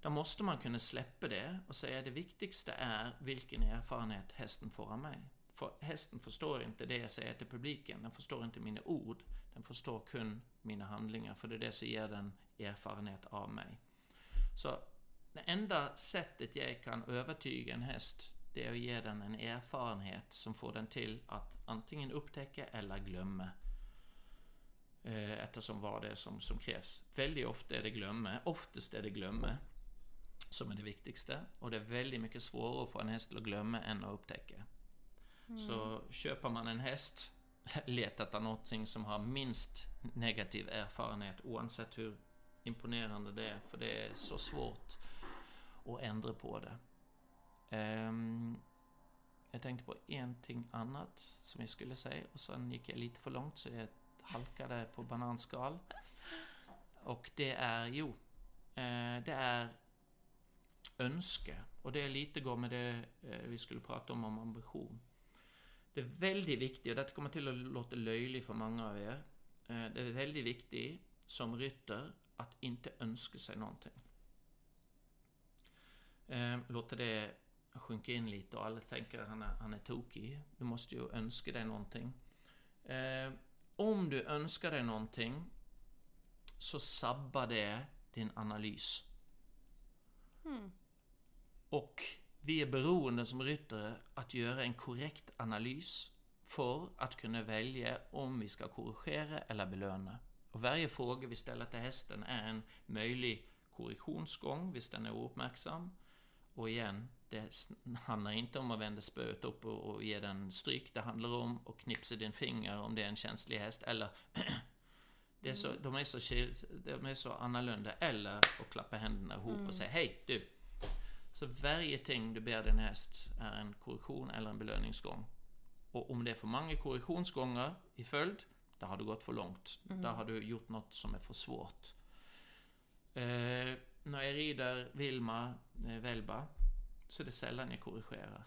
Då måste man kunna släppa det och säga det viktigaste är vilken erfarenhet hästen får av mig. För hästen förstår inte det jag säger till publiken. Den förstår inte mina ord. Den förstår kun mina handlingar. För det är det som ger den erfarenhet av mig. Så det enda sättet jag kan övertyga en häst, det är att ge den en erfarenhet som får den till att antingen upptäcka eller glömma. Eh, eftersom vad det är som, som krävs. Väldigt ofta är det glömma. Oftast är det glömma som är det viktigaste. Och det är väldigt mycket svårare att få en häst att glömma än att upptäcka. Så mm. köper man en häst, leta efter någonting som har minst negativ erfarenhet oavsett hur imponerande det är, för det är så svårt att ändra på det. Um, jag tänkte på en annat som jag skulle säga och sen gick jag lite för långt så jag halkade på bananskal. Och det är, jo, eh, det är önske. Och det är lite går med det eh, vi skulle prata om, om ambition. Det är väldigt viktigt, och detta kommer till att låta löjligt för många av er. Eh, det är väldigt viktigt som rytter att inte önska sig någonting. Eh, låter det sjunker in lite och alla tänker att han är, han är tokig. Du måste ju önska dig någonting. Eh, om du önskar dig någonting så sabbar det din analys. Mm. Och vi är beroende som ryttare att göra en korrekt analys för att kunna välja om vi ska korrigera eller belöna. Och varje fråga vi ställer till hästen är en möjlig korrektionsgång, hvis den är ouppmärksam. Och igen, det handlar inte om att vända spöet upp och, och ge den stryk. Det handlar om att knipsa din finger om det är en känslig häst. Eller det är så, de, är så, de är så annorlunda. Eller att klappa händerna ihop mm. och säga Hej du! Så varje ting du ber din häst är en korrektion eller en belöningsgång. Och om det är för många korrektionsgånger i följd, då har du gått för långt. Mm. Då har du gjort något som är för svårt. Eh, när jag rider Vilma eh, Velba så är det sällan jag korrigerar.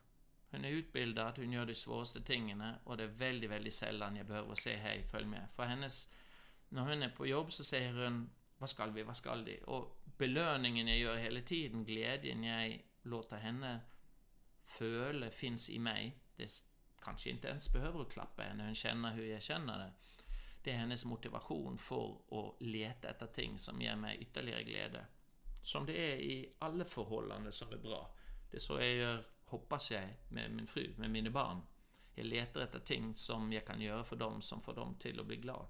Hon är utbildad, hon gör de svåraste tingen och det är väldigt, väldigt sällan jag behöver säga hej, följ med. För hennes, när hon är på jobb så säger hon vad ska vi, vad ska de? Och belöningen jag gör hela tiden, glädjen jag låter henne föla finns i mig. Det kanske inte ens behöver klappa henne, hon känner hur jag känner det. Det är hennes motivation för att leta efter ting som ger mig ytterligare glädje. Som det är i alla förhållanden som är bra. Det är så jag gör, hoppas jag, med min fru, med mina barn. Jag letar efter ting som jag kan göra för dem som får dem till att bli glada.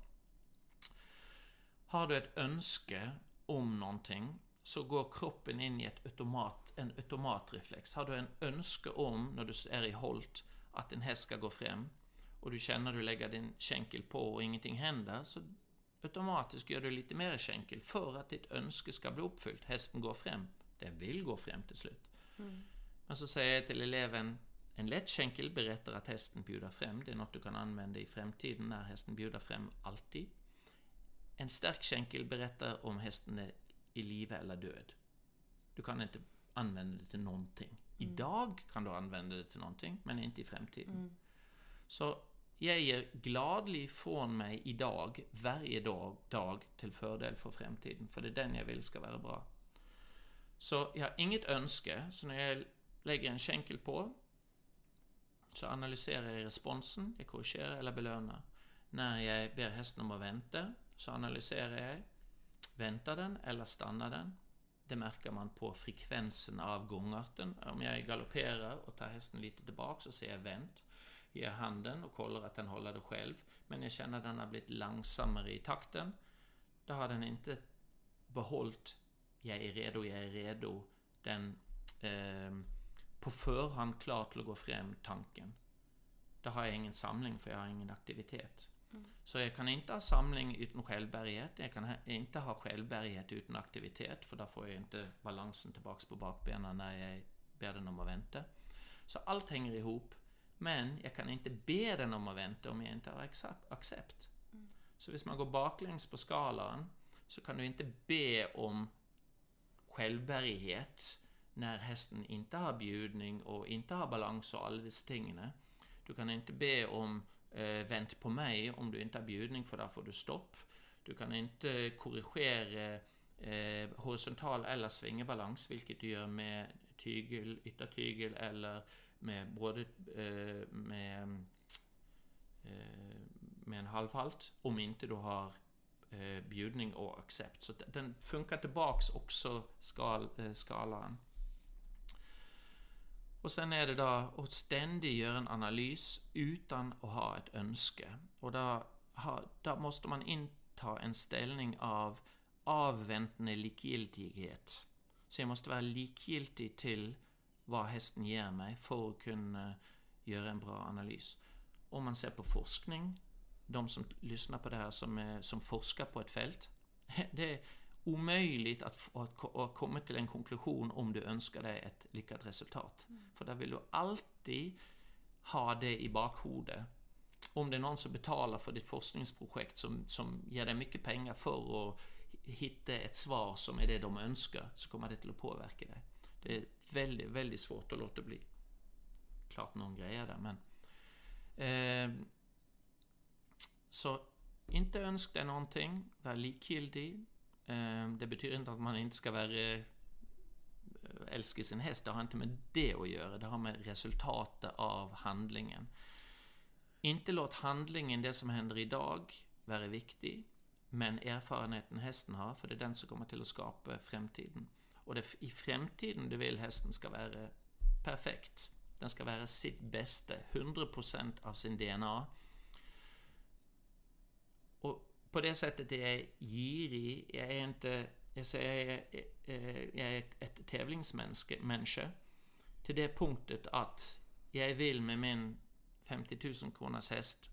Har du ett önske om någonting så går kroppen in i ett automat, en automatreflex. Har du en önske om, när du är i holt, att en häst ska gå fram och du känner att du lägger din känkel på och ingenting händer, så automatiskt gör du lite mer känkel för att ditt önske ska bli uppfyllt. Hästen går fram. Den vill gå fram till slut. Mm. Men så säger jag till eleven, en lätt känkel berättar att hästen bjuder fram. Det är något du kan använda i framtiden när hästen bjuder fram alltid. En stark känkel berättar om hästen är i liv eller död. Du kan inte använda det till någonting. Mm. Idag kan du använda det till någonting, men inte i framtiden. Mm. Så jag ger gladlig från mig idag, varje dag, dag till fördel för framtiden. För det är den jag vill ska vara bra. Så jag har inget önske, så när jag lägger en känkel på så analyserar jag responsen, jag korrigerar eller belönar. När jag ber hästen om att vänta så analyserar jag, väntar den eller stannar den? Det märker man på frekvensen av gångarten. Om jag galopperar och tar hästen lite tillbaka så ser jag vänt ger handen och kollar att den håller det själv. Men jag känner att den har blivit långsammare i takten. Då har den inte behållit jag är redo, jag är redo. Den eh, på förhand klar till att gå fram tanken. Då har jag ingen samling för jag har ingen aktivitet. Mm. Så jag kan inte ha samling utan självbärighet. Jag kan inte ha självbärighet utan aktivitet för då får jag inte balansen tillbaks på bakbenen när jag ber den om att vänta. Så allt hänger ihop. Men jag kan inte be den om att vänta om jag inte har accept. Mm. Så om man går baklänges på skalan så kan du inte be om självbärighet när hästen inte har bjudning och inte har balans och alla dessa ting. Du kan inte be om eh, vänt på mig om du inte har bjudning för då får du stopp. Du kan inte korrigera eh, horisontal eller svingebalans, vilket du gör med tygel, yttertygel eller med både eh, med, eh, med en halvhalt, om inte du har eh, bjudning och accept. Så den funkar tillbaks också skal, eh, skalan. Och sen är det då att ständigt göra en analys utan att ha ett önske. Och då där måste man inta en ställning av avväntande likgiltighet. Så jag måste vara likgiltig till vad hästen ger mig för att kunna göra en bra analys. Om man ser på forskning, de som lyssnar på det här som, är, som forskar på ett fält, det är omöjligt att, att, komma till en konklusion om du önskar dig ett lyckat resultat. Mm. För där vill du alltid ha det i bakhuvudet. Om det är någon som betalar för ditt forskningsprojekt som, som ger dig mycket pengar för att hitta ett svar som är det de önskar, så kommer det till att påverka dig. Det är väldigt, väldigt svårt att låta bli. Klart någon grejer där, men... Eh, så inte önska dig någonting, var likgiltig. Ehm, det betyder inte att man inte ska vara... Eh, älska sin häst, det har inte med det att göra. Det har med resultatet av handlingen. Inte låt handlingen, det som händer idag, vara viktig. Men erfarenheten hästen har, för det är den som kommer till att skapa framtiden. Och det är i framtiden du vill hästen ska vara perfekt. Den ska vara sitt bästa, 100% av sin DNA. På det sättet är jag girig. Jag är inte... Jag säger jag är, eh, jag är ett tävlingsmänniska. Till det punktet att jag vill med min 50 000 kronors häst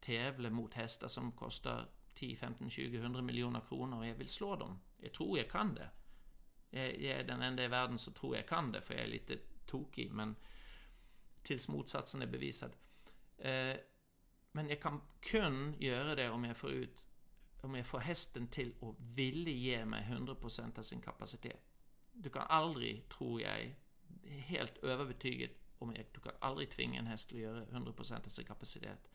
tävla mot hästar som kostar 10, 15, 20, 100 miljoner kronor och jag vill slå dem. Jag tror jag kan det. Jag, jag är den enda i världen som tror jag kan det, för jag är lite tokig, men tills motsatsen är bevisad. Eh, men jag kan kun göra det om jag får ut om jag får hästen till att vilja ge mig 100% av sin kapacitet. Du kan aldrig, tror jag, helt överbetyget om jag, du kan aldrig tvinga en häst att göra 100% av sin kapacitet.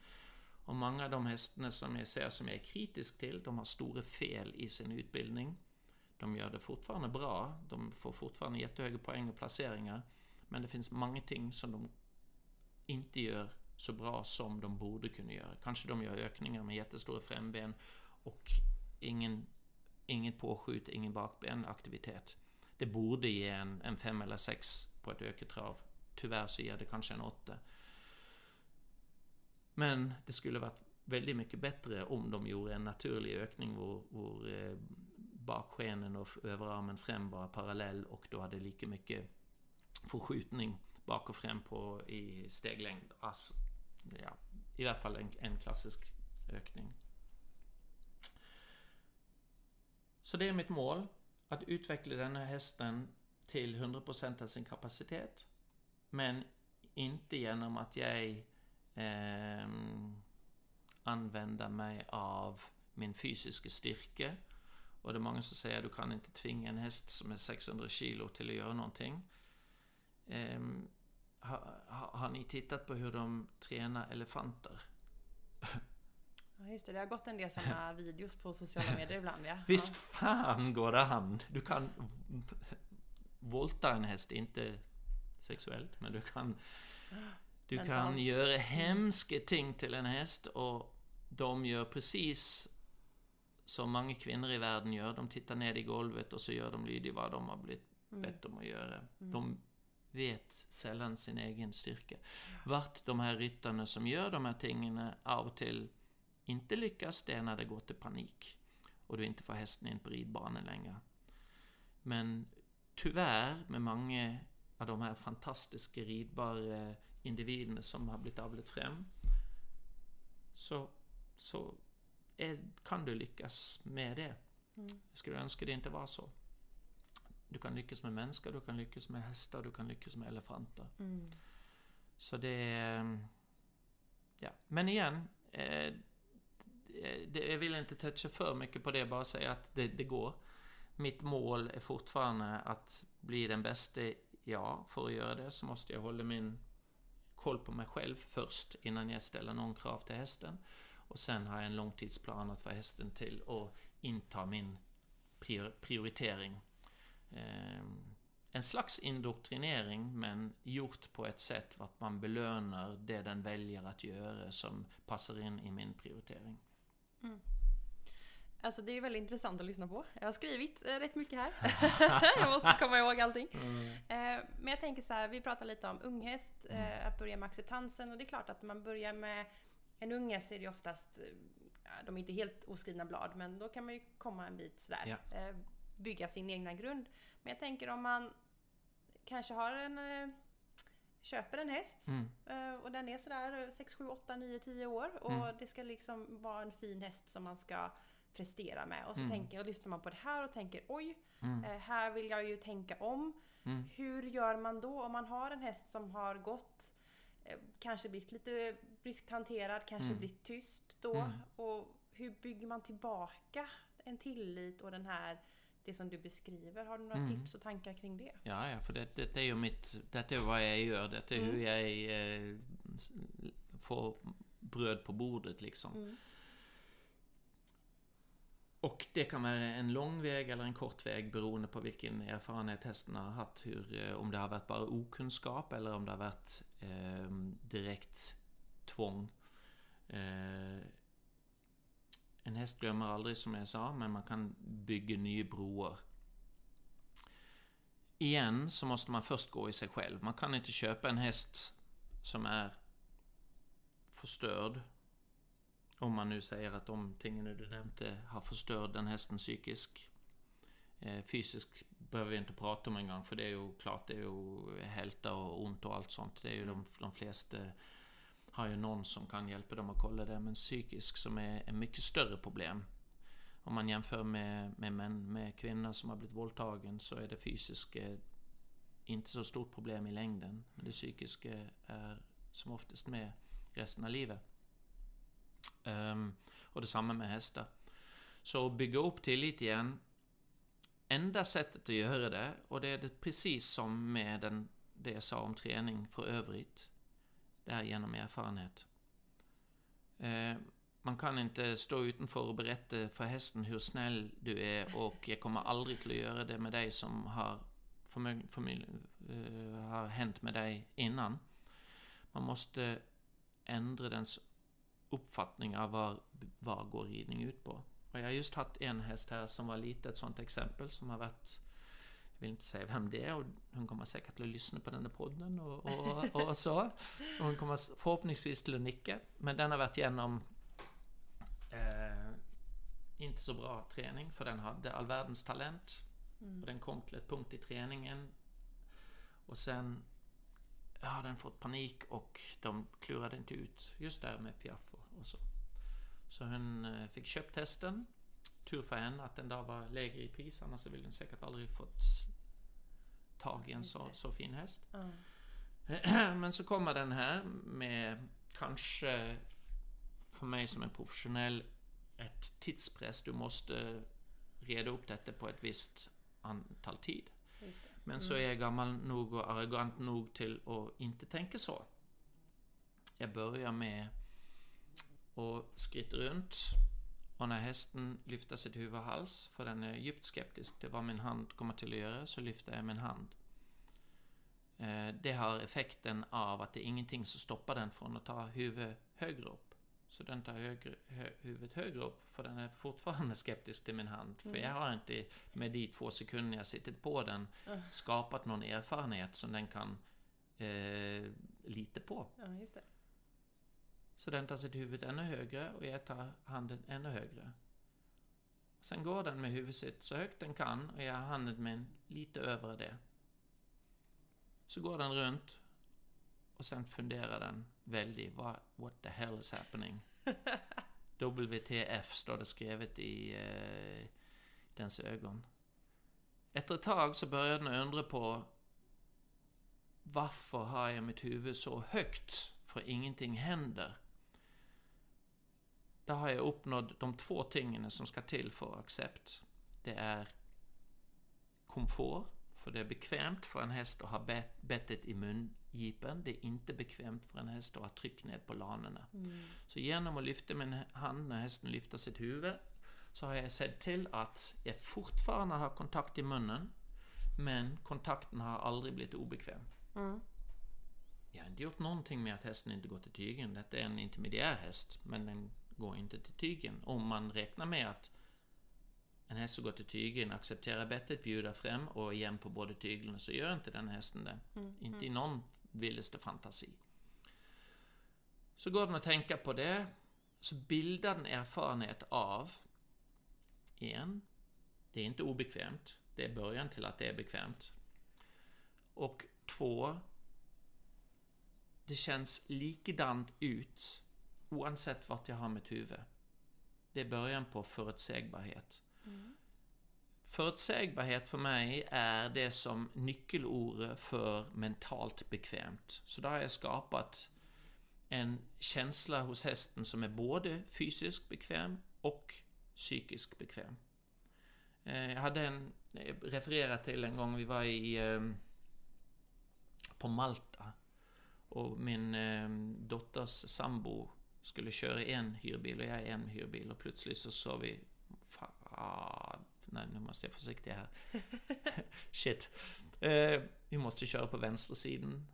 Och många av de hästarna som jag ser som jag är kritisk till, de har stora fel i sin utbildning. De gör det fortfarande bra, de får fortfarande jättehöga poäng och placeringar. Men det finns många ting som de inte gör så bra som de borde kunna göra. Kanske de gör ökningar med jättestora framben och ingen, ingen påskjut, ingen bakbenaktivitet. Det borde ge en, en fem eller sex på ett öketrav. Tyvärr så ger det kanske en åtta. Men det skulle varit väldigt mycket bättre om de gjorde en naturlig ökning hvor, hvor eh, bakskenen och överarmen fram var parallell och då hade lika mycket förskjutning bak och fram på i steglängd. Alltså, ja, I alla fall en, en klassisk ökning. Så det är mitt mål. Att utveckla den här hästen till 100% av sin kapacitet. Men inte genom att jag eh, använder mig av min fysiska styrka. Och det är många som säger att du kan inte tvinga en häst som är 600 kilo till att göra någonting. Eh, har, har ni tittat på hur de tränar elefanter? Ja, just det. Det har gått en del sådana videos på sociala medier ibland, ja. Visst fan går det hand! Du kan volta en häst, inte sexuellt, men du kan du Mentalt. kan göra mm. hemska ting till en häst och de gör precis som många kvinnor i världen gör. De tittar ner i golvet och så gör de lydigt vad de har blivit mm. bett om att göra. Mm. De vet sällan sin egen styrka. Vart de här ryttarna som gör de här tingen av och till inte lyckas, det är när det går till panik. Och du inte får hästen in på ridbanan längre. Men tyvärr, med många av de här fantastiska ridbara individerna som har blivit avlat fram, så, så är, kan du lyckas med det. Mm. Jag skulle önska det inte var så. Du kan lyckas med människor, du kan lyckas med hästar, du kan lyckas med elefanter. Mm. Så det är... Ja, men igen. Eh, det, jag vill inte toucha för mycket på det, bara säga att det, det går. Mitt mål är fortfarande att bli den bästa. Ja, för att göra det så måste jag hålla min koll på mig själv först innan jag ställer någon krav till hästen. Och sen har jag en långtidsplan att få hästen till att inta min prioritering. Ehm, en slags indoktrinering men gjort på ett sätt att man belönar det den väljer att göra som passar in i min prioritering. Mm. Alltså det är väldigt intressant att lyssna på. Jag har skrivit eh, rätt mycket här. jag måste komma ihåg allting. Mm. Eh, men jag tänker så här, vi pratar lite om unghäst, mm. eh, att börja med acceptansen och det är klart att man börjar med en unghäst så är det oftast, de är inte helt oskrivna blad, men då kan man ju komma en bit sådär. Ja. Bygga sin egna grund. Men jag tänker om man kanske har en eh, köper en häst mm. Eh, och den är sådär 6, 7, 8, 9, 10 år och mm. det ska liksom vara en fin häst som man ska prestera med. Och så mm. tänker, och lyssnar man på det här och tänker oj, mm. eh, här vill jag ju tänka om. Mm. Hur gör man då om man har en häst som har gått, kanske blivit lite bryskt hanterad, kanske mm. blivit tyst då. Och hur bygger man tillbaka en tillit och den här det som du beskriver. Har du några mm. tips och tankar kring det? Ja, ja för det, det, är ju mitt... Det är vad jag gör. Det är hur jag eh, får bröd på bordet liksom. och det kan vara en lång väg eller en kort väg beroende på vilken erfarenhet hästen har haft. Hur, eh, om det har varit bara okunskap eller om det har varit eh, direkt tvång. Eh, en häst glömmer aldrig som jag sa, men man kan bygga nya broar. Igen så måste man först gå i sig själv. Man kan inte köpa en häst som är förstörd. Om man nu säger att de tingen du nämnde har förstört den hästen psykisk. Eh, fysisk behöver vi inte prata om en gång för det är ju klart, det är ju hälta och ont och allt sånt. Det är ju de, de flesta har ju någon som kan hjälpa dem att kolla det. Men psykisk som är ett mycket större problem. Om man jämför med, med män, med kvinnor som har blivit våldtagen så är det fysiska eh, inte så stort problem i längden. Men det psykiska är som oftast med resten av livet. Um, och detsamma med hästar. Så bygga upp tillit igen. Enda sättet att göra det, och det är det precis som med den, det jag sa om träning för övrigt, det är genom erfarenhet. Eh, man kan inte stå utanför och berätta för hästen hur snäll du är och jag kommer aldrig till att göra det med dig som har, uh, har hänt med dig innan. Man måste ändra dens uppfattning av vad, vad går ridning ut på. Och jag har just haft en häst här som var lite ett sånt exempel som har varit jag vill inte säga vem det är och hon kommer säkert att lyssna på den här podden och, och, och så. Och hon kommer förhoppningsvis till att nicka. Men den har varit igenom eh, inte så bra träning för den hade all världens talent. Mm. Och den kom till ett punkt i träningen. Och sen ja, den fått panik och de klurade inte ut just där med Piaf och så. Så hon eh, fick köpt hästen. Tur för henne att den där var lägre i pris, annars så ville den säkert aldrig fått tag i en så, så fin häst. Mm. Men så kommer den här med kanske för mig som en professionell ett tidspress. Du måste reda upp detta på ett visst antal tid. Men så mm. är jag gammal nog och arrogant nog till att inte tänka så. Jag börjar med att skritta runt och när hästen lyfter sitt huvud och hals, för den är djupt skeptisk till vad min hand kommer till att göra, så lyfter jag min hand. Eh, det har effekten av att det är ingenting som stoppar den från att ta huvudet högre upp. Så den tar högre, hö, huvudet högre upp, för den är fortfarande skeptisk till min hand. Mm. För jag har inte med de två sekunder jag suttit på den mm. skapat någon erfarenhet som den kan eh, lita på. Ja. Så den tar sitt huvud ännu högre och jag tar handen ännu högre. Sen går den med huvudet så högt den kan och jag har handen min lite över det. Så går den runt och sen funderar den väldigt, vad, what the hell is happening? WTF står det skrivet i eh, dens ögon. Efter ett tag så började den undra på varför har jag mitt huvud så högt? För ingenting händer. Där har jag uppnått de två tingen som ska till för accept. Det är komfort, för det är bekvämt för en häst att ha bettet i mungipen. Det är inte bekvämt för en häst att ha tryck ned på lanerna. Mm. Så genom att lyfta min hand när hästen lyfter sitt huvud så har jag sett till att jag fortfarande har kontakt i munnen men kontakten har aldrig blivit obekväm. Mm. Jag har inte gjort någonting med att hästen inte går till tygen. Detta är en intermediär häst, men den går inte till tygen. Om man räknar med att en häst som går till tygen accepterar bettet, bjuder fram och är jämn på båda tyglarna så gör inte den hästen det. Mm, inte mm. i någon vildaste fantasi. Så går den att tänka på det, så bildar den erfarenhet av en, det är inte obekvämt, det är början till att det är bekvämt. Och två, det känns likadant ut oavsett vart jag har mitt huvud. Det är början på förutsägbarhet. Mm. Förutsägbarhet för mig är det som nyckelord för mentalt bekvämt. Så där har jag skapat en känsla hos hästen som är både fysiskt bekväm och psykiskt bekväm. Eh, jag hade en, refererat till en gång vi var i ehm, på Malta och min ehm, dotters sambo skulle köra en hyrbil och jag en hyrbil och plötsligt så sa vi ah, nej nu måste jag vara försiktig här. Shit. Eh, vi måste köra på vänstersidan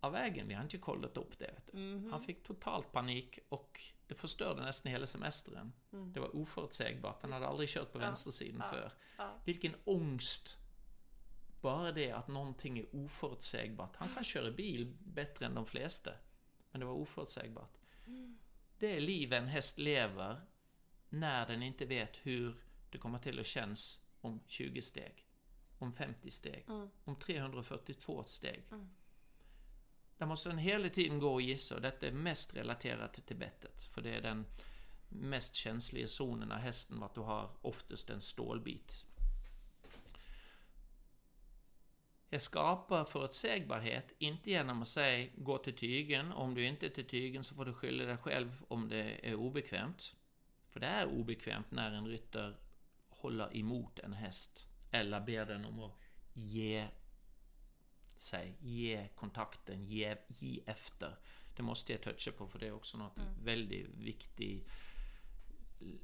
av vägen. Vi har inte kollat upp det. Mhm. Han fick totalt panik och det förstörde nästan hela semestern. Mm. Det var oförutsägbart. Han hade aldrig kört på Ja, vänstersidan ja, för. Ja. Vilken ångest! Bara det att någonting är oförutsägbart. Han kan köra bil bättre än de flesta. Men det var oförutsägbart. Det är liv en häst lever när den inte vet hur det kommer till att kännas om 20 steg. Om 50 steg. Mm. Om 342 steg. Mm. Där måste den hela tiden gå och gissa och detta är mest relaterat till bettet. För det är den mest känsliga zonen av hästen vart du har oftast en stålbit. Jag skapar förutsägbarhet, inte genom att säga gå till tygen. Om du inte är till tygen så får du skylla dig själv om det är obekvämt. För det är obekvämt när en ryttare håller emot en häst. Eller ber den om att ge sig, ge kontakten, ge, ge efter. Det måste jag toucha på för det är också något väldigt viktigt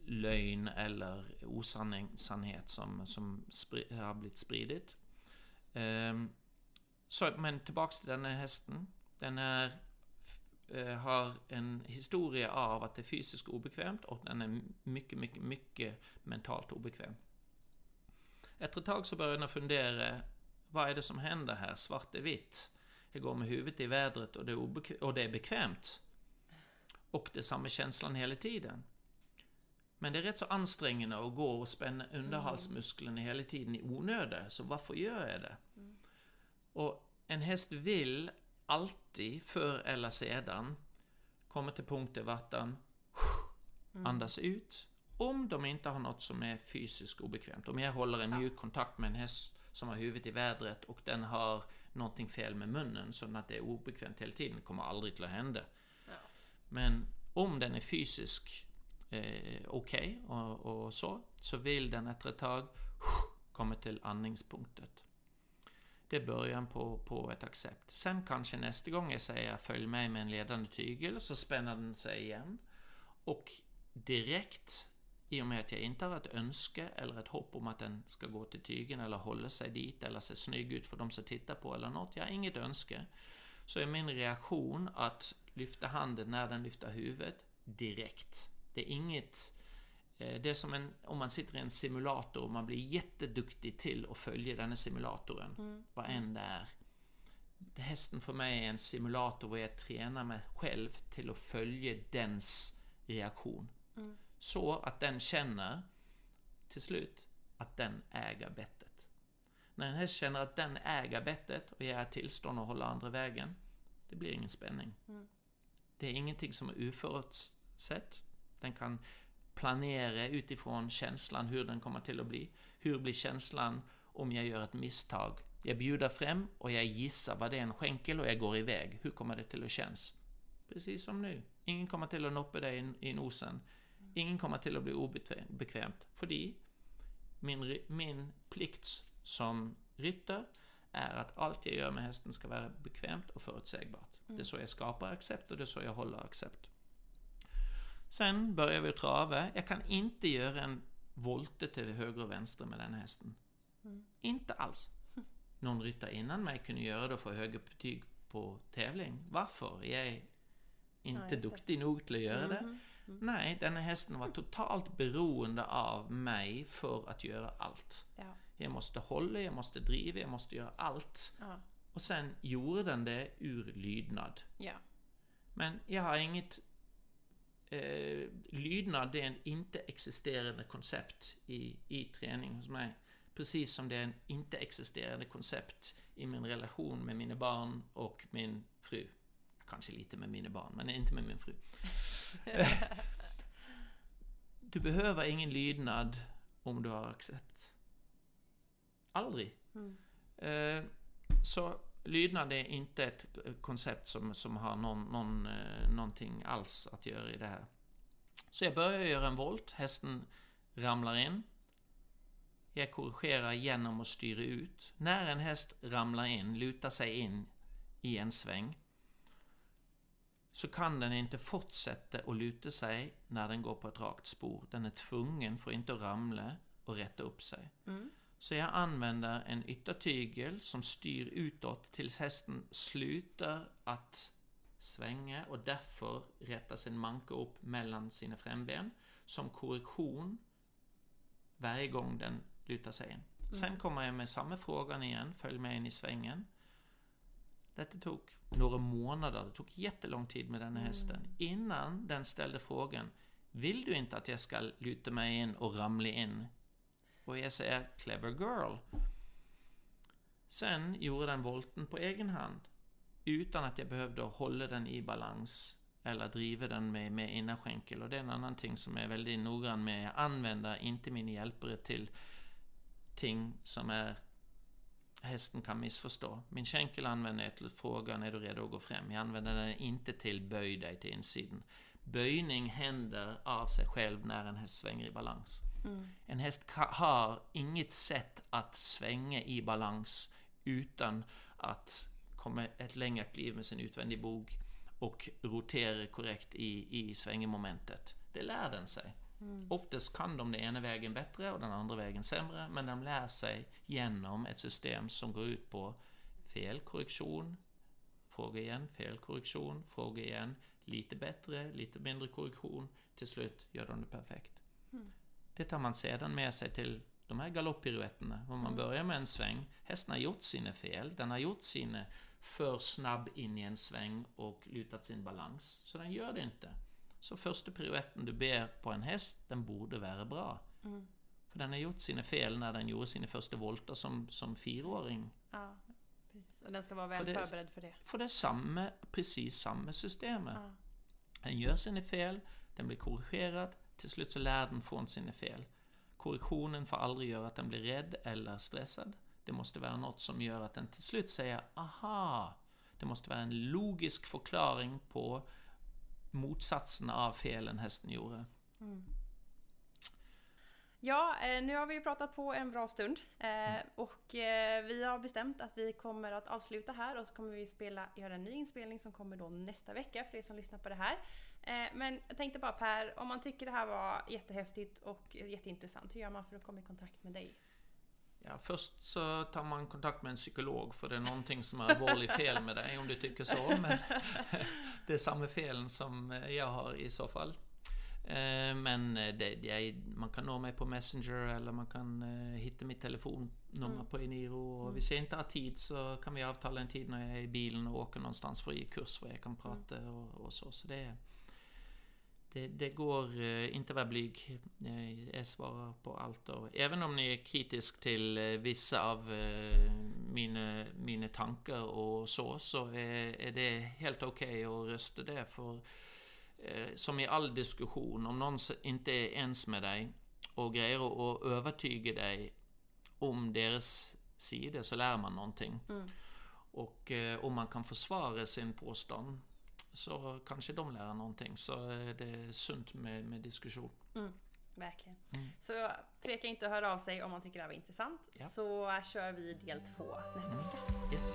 lögn eller osannhet som, som har blivit spridit. Ehm, så, men tillbaks till den här hästen. Den är, eh, har en historia av att det är fysiskt obekvämt och den är mycket, mycket, mycket mentalt obekväm. Efter ett tag så började jag fundera, vad är det som händer här? Svart är vitt. Jag går med huvudet i vädret och det är, och det är bekvämt. Och det är samma känslan hela tiden. Men det är rätt så ansträngande att gå och spänna underhalsmusklerna hela tiden i onödan, så varför gör jag det? Och en häst vill alltid, förr eller sedan, komma till punkter vart den andas ut. Om de inte har något som är fysiskt obekvämt. Om jag håller en mjuk kontakt med en häst som har huvudet i vädret och den har någonting fel med munnen så att det är obekvämt hela tiden, kommer aldrig till att hända. Men om den är fysisk eh, okej och, och så, så vill den efter ett tag komma till andningspunktet. Det är början på, på ett accept. Sen kanske nästa gång jag säger följ med med en ledande tygel så spänner den sig igen. Och direkt, i och med att jag inte har ett önske eller ett hopp om att den ska gå till tygen eller hålla sig dit eller se snygg ut för de som tittar på eller något. Jag har inget önske. Så är min reaktion att lyfta handen när den lyfter huvudet direkt. Det är inget... eh, Det är som en, om man sitter i en simulator och man blir jätteduktig till att följa den här simulatorn. Vad än det är. Hästen för mig är en simulator där jag tränar mig själv till att följa dens reaktion. Så att den känner till slut att den äger bettet. När en häst känner att den äger bettet och ger tillstånd att hålla andra vägen, det blir ingen spänning. Det är ingenting som är oförutsett. Den kan planera utifrån känslan hur den kommer till att bli. Hur blir känslan om jag gör ett misstag? Jag bjuder fram och jag gissar vad det är en skänkel och jag går iväg. Hur kommer det till att kännas? Precis som nu. Ingen kommer till att noppa dig i- nosen. Ingen kommer till att bli obekvämt. För min, min plikt som rytter är att allt jag gör med hästen ska vara bekvämt och förutsägbart. Det är så jag skapar accept och det är så jag håller accept. Sen börjar vi trava. Jag kan inte göra en volte till höger och vänster med den hästen. Inte alls. Någon ryttare innan mig kunde göra det och få högre betyg på tävling. Varför? Jag är Ja, inte det. duktig nog till att göra det. Mhm. Nej, den här hästen var totalt beroende av mig för att göra allt. Ja. Jag måste hålla, jag måste driva, jag måste göra allt. Ja. Och sen gjorde den det ur lydnad. Ja. Men jag har inget... Eh, lydnad är en inte existerande koncept i, i träning hos mig. Precis som det är en inte existerande koncept i min relation med mina barn och min fru. Kanske lite med mina barn, men inte med min fru. du behöver ingen lydnad om du har accept. Aldrig. Mm. Eh, så lydnad är inte ett koncept som, som har någon, någon, eh, någonting alls att göra i det här. Så jag börjar göra en volt, hästen ramlar in. Jag korrigerar genom att styra ut. När en häst ramlar in, lutar sig in i en sväng, så kan den inte fortsätta att luta sig när den går på ett rakt spår. Den är tvungen, för inte att ramla, och rätta upp sig. Mm. Så jag använder en yttertygel som styr utåt tills hästen slutar att svänga och därför rättar sin manke upp mellan sina främben som korrektion varje gång den lutar sig in. Sen kommer jag med samma frågan igen, följ med in i svängen. Detta tog några månader, det tog jättelång tid med den här hästen. Innan den ställde frågan, vill du inte att jag ska luta mig in och ramla in? Och jag säger, clever girl. Sen gjorde den volten på egen hand. Utan att jag behövde hålla den i balans. Eller driva den med, med innerskänkel. Och det är en annan ting som jag är väldigt noggrann med. Jag använder inte mina hjälpare till ting som är hästen kan missförstå. Min skänkel använder jag till frågan är du redo att gå fram? Jag använder den inte till böj dig till insidan. Böjning händer av sig själv när en häst svänger i balans. En häst har inget sätt att svänga i balans utan att komma ett längre kliv med sin utvändiga bog och rotera korrekt i, i svängemomentet. Det lär den sig. Oftast kan de den ena vägen bättre och den andra vägen sämre, men de lär sig genom ett system som går ut på felkorrektion, fråga igen, felkorrektion, fråga igen, lite bättre, lite mindre korrektion, till slut gör de det perfekt. Det tar man sedan med sig till de här galopppiruetterna. Om man börjar med en sväng, hästen har gjort sina fel, den har gjort sina för snabb in i en sväng och lutat sin balans. Så den gör det inte. Så första piruetten du ber på en häst, den borde vara bra. För den har gjort sina fel när den gjorde sina första volter som, som fyraåring. Ja, precis. Och den ska vara väl För det- förberedd för det. För det är samma, precis samma system. Ja. Den gör sina fel, den blir korrigerad, till slut så lär den från sina fel. Korrektionen får aldrig göra att den blir rädd eller stressad. Det måste vara något som gör att den till slut säger aha. Det måste vara en logisk förklaring på motsatsen av felen hästen gjorde. Ja, eh, nu har vi pratat på en bra stund eh, och eh, vi har bestämt att vi kommer att avsluta här och så kommer vi spela, göra en ny inspelning som kommer då nästa vecka för er som lyssnar på det här. Eh, Men jag tänkte bara Per, om man tycker det här var jättehäftigt och jätteintressant, hur gör man för att komma i kontakt med dig? Ja, först så tar man kontakt med en psykolog för det är någonting som är allvarligt fel med dig om du tycker så. Men det är samma fel som jag har i så fall. Eh, Men det, är, man kan nå mig på Messenger eller man kan eh, hitta mitt telefonnummer Mm. på Eniro. Och Hvis jag inte har tid så kan vi avtala en tid när jag är i bilen och åker någonstans för att ge kurs där jag kan prata och, och så. Så det är, det, det går eh, inte vara blyg. Eh, Jag svarar på allt. Och även om ni är kritisk till eh, vissa av mina, mina tankar och så, så är, är det helt okej att rösta det. För som i all diskussion, om någon inte är ens med dig och grejer att övertyga dig om deras sida så lär man någonting. Mm. Och eh, om man kan försvara sin påstånd så kanske de lär någonting. Så det är sunt med, med diskussion. Verkligen. Mm. Så tveka inte att höra av sig om man tycker det här var intressant. Ja. Så kör vi del två nästa vecka. Yes.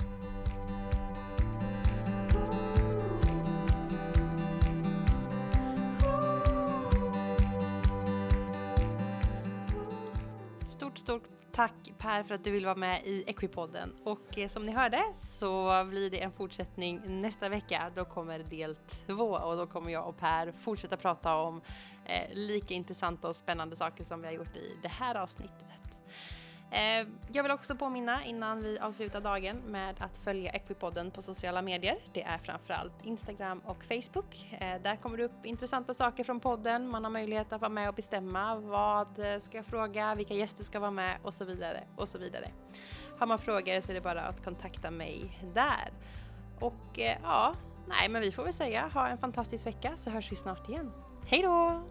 Stort, stort tack Per för att du vill vara med i Equipodden. Och eh, som ni hörde så blir det en fortsättning nästa vecka. Då kommer del två och då kommer jag och Per fortsätta prata om eh, lika intressanta och spännande saker som vi har gjort i det här avsnittet. Eh, jag vill också påminna innan vi avslutar dagen med att följa Equipodden på sociala medier. Det är framförallt Instagram och Facebook. Eh, där kommer det upp intressanta saker från podden. Man har möjlighet att vara med och bestämma vad eh, ska jag fråga, vilka gäster ska vara med och så vidare och så vidare. Har man frågor så är det bara att kontakta mig där. Och ja, nej men vi får väl säga ha en fantastisk vecka så hörs vi snart igen. Hej då!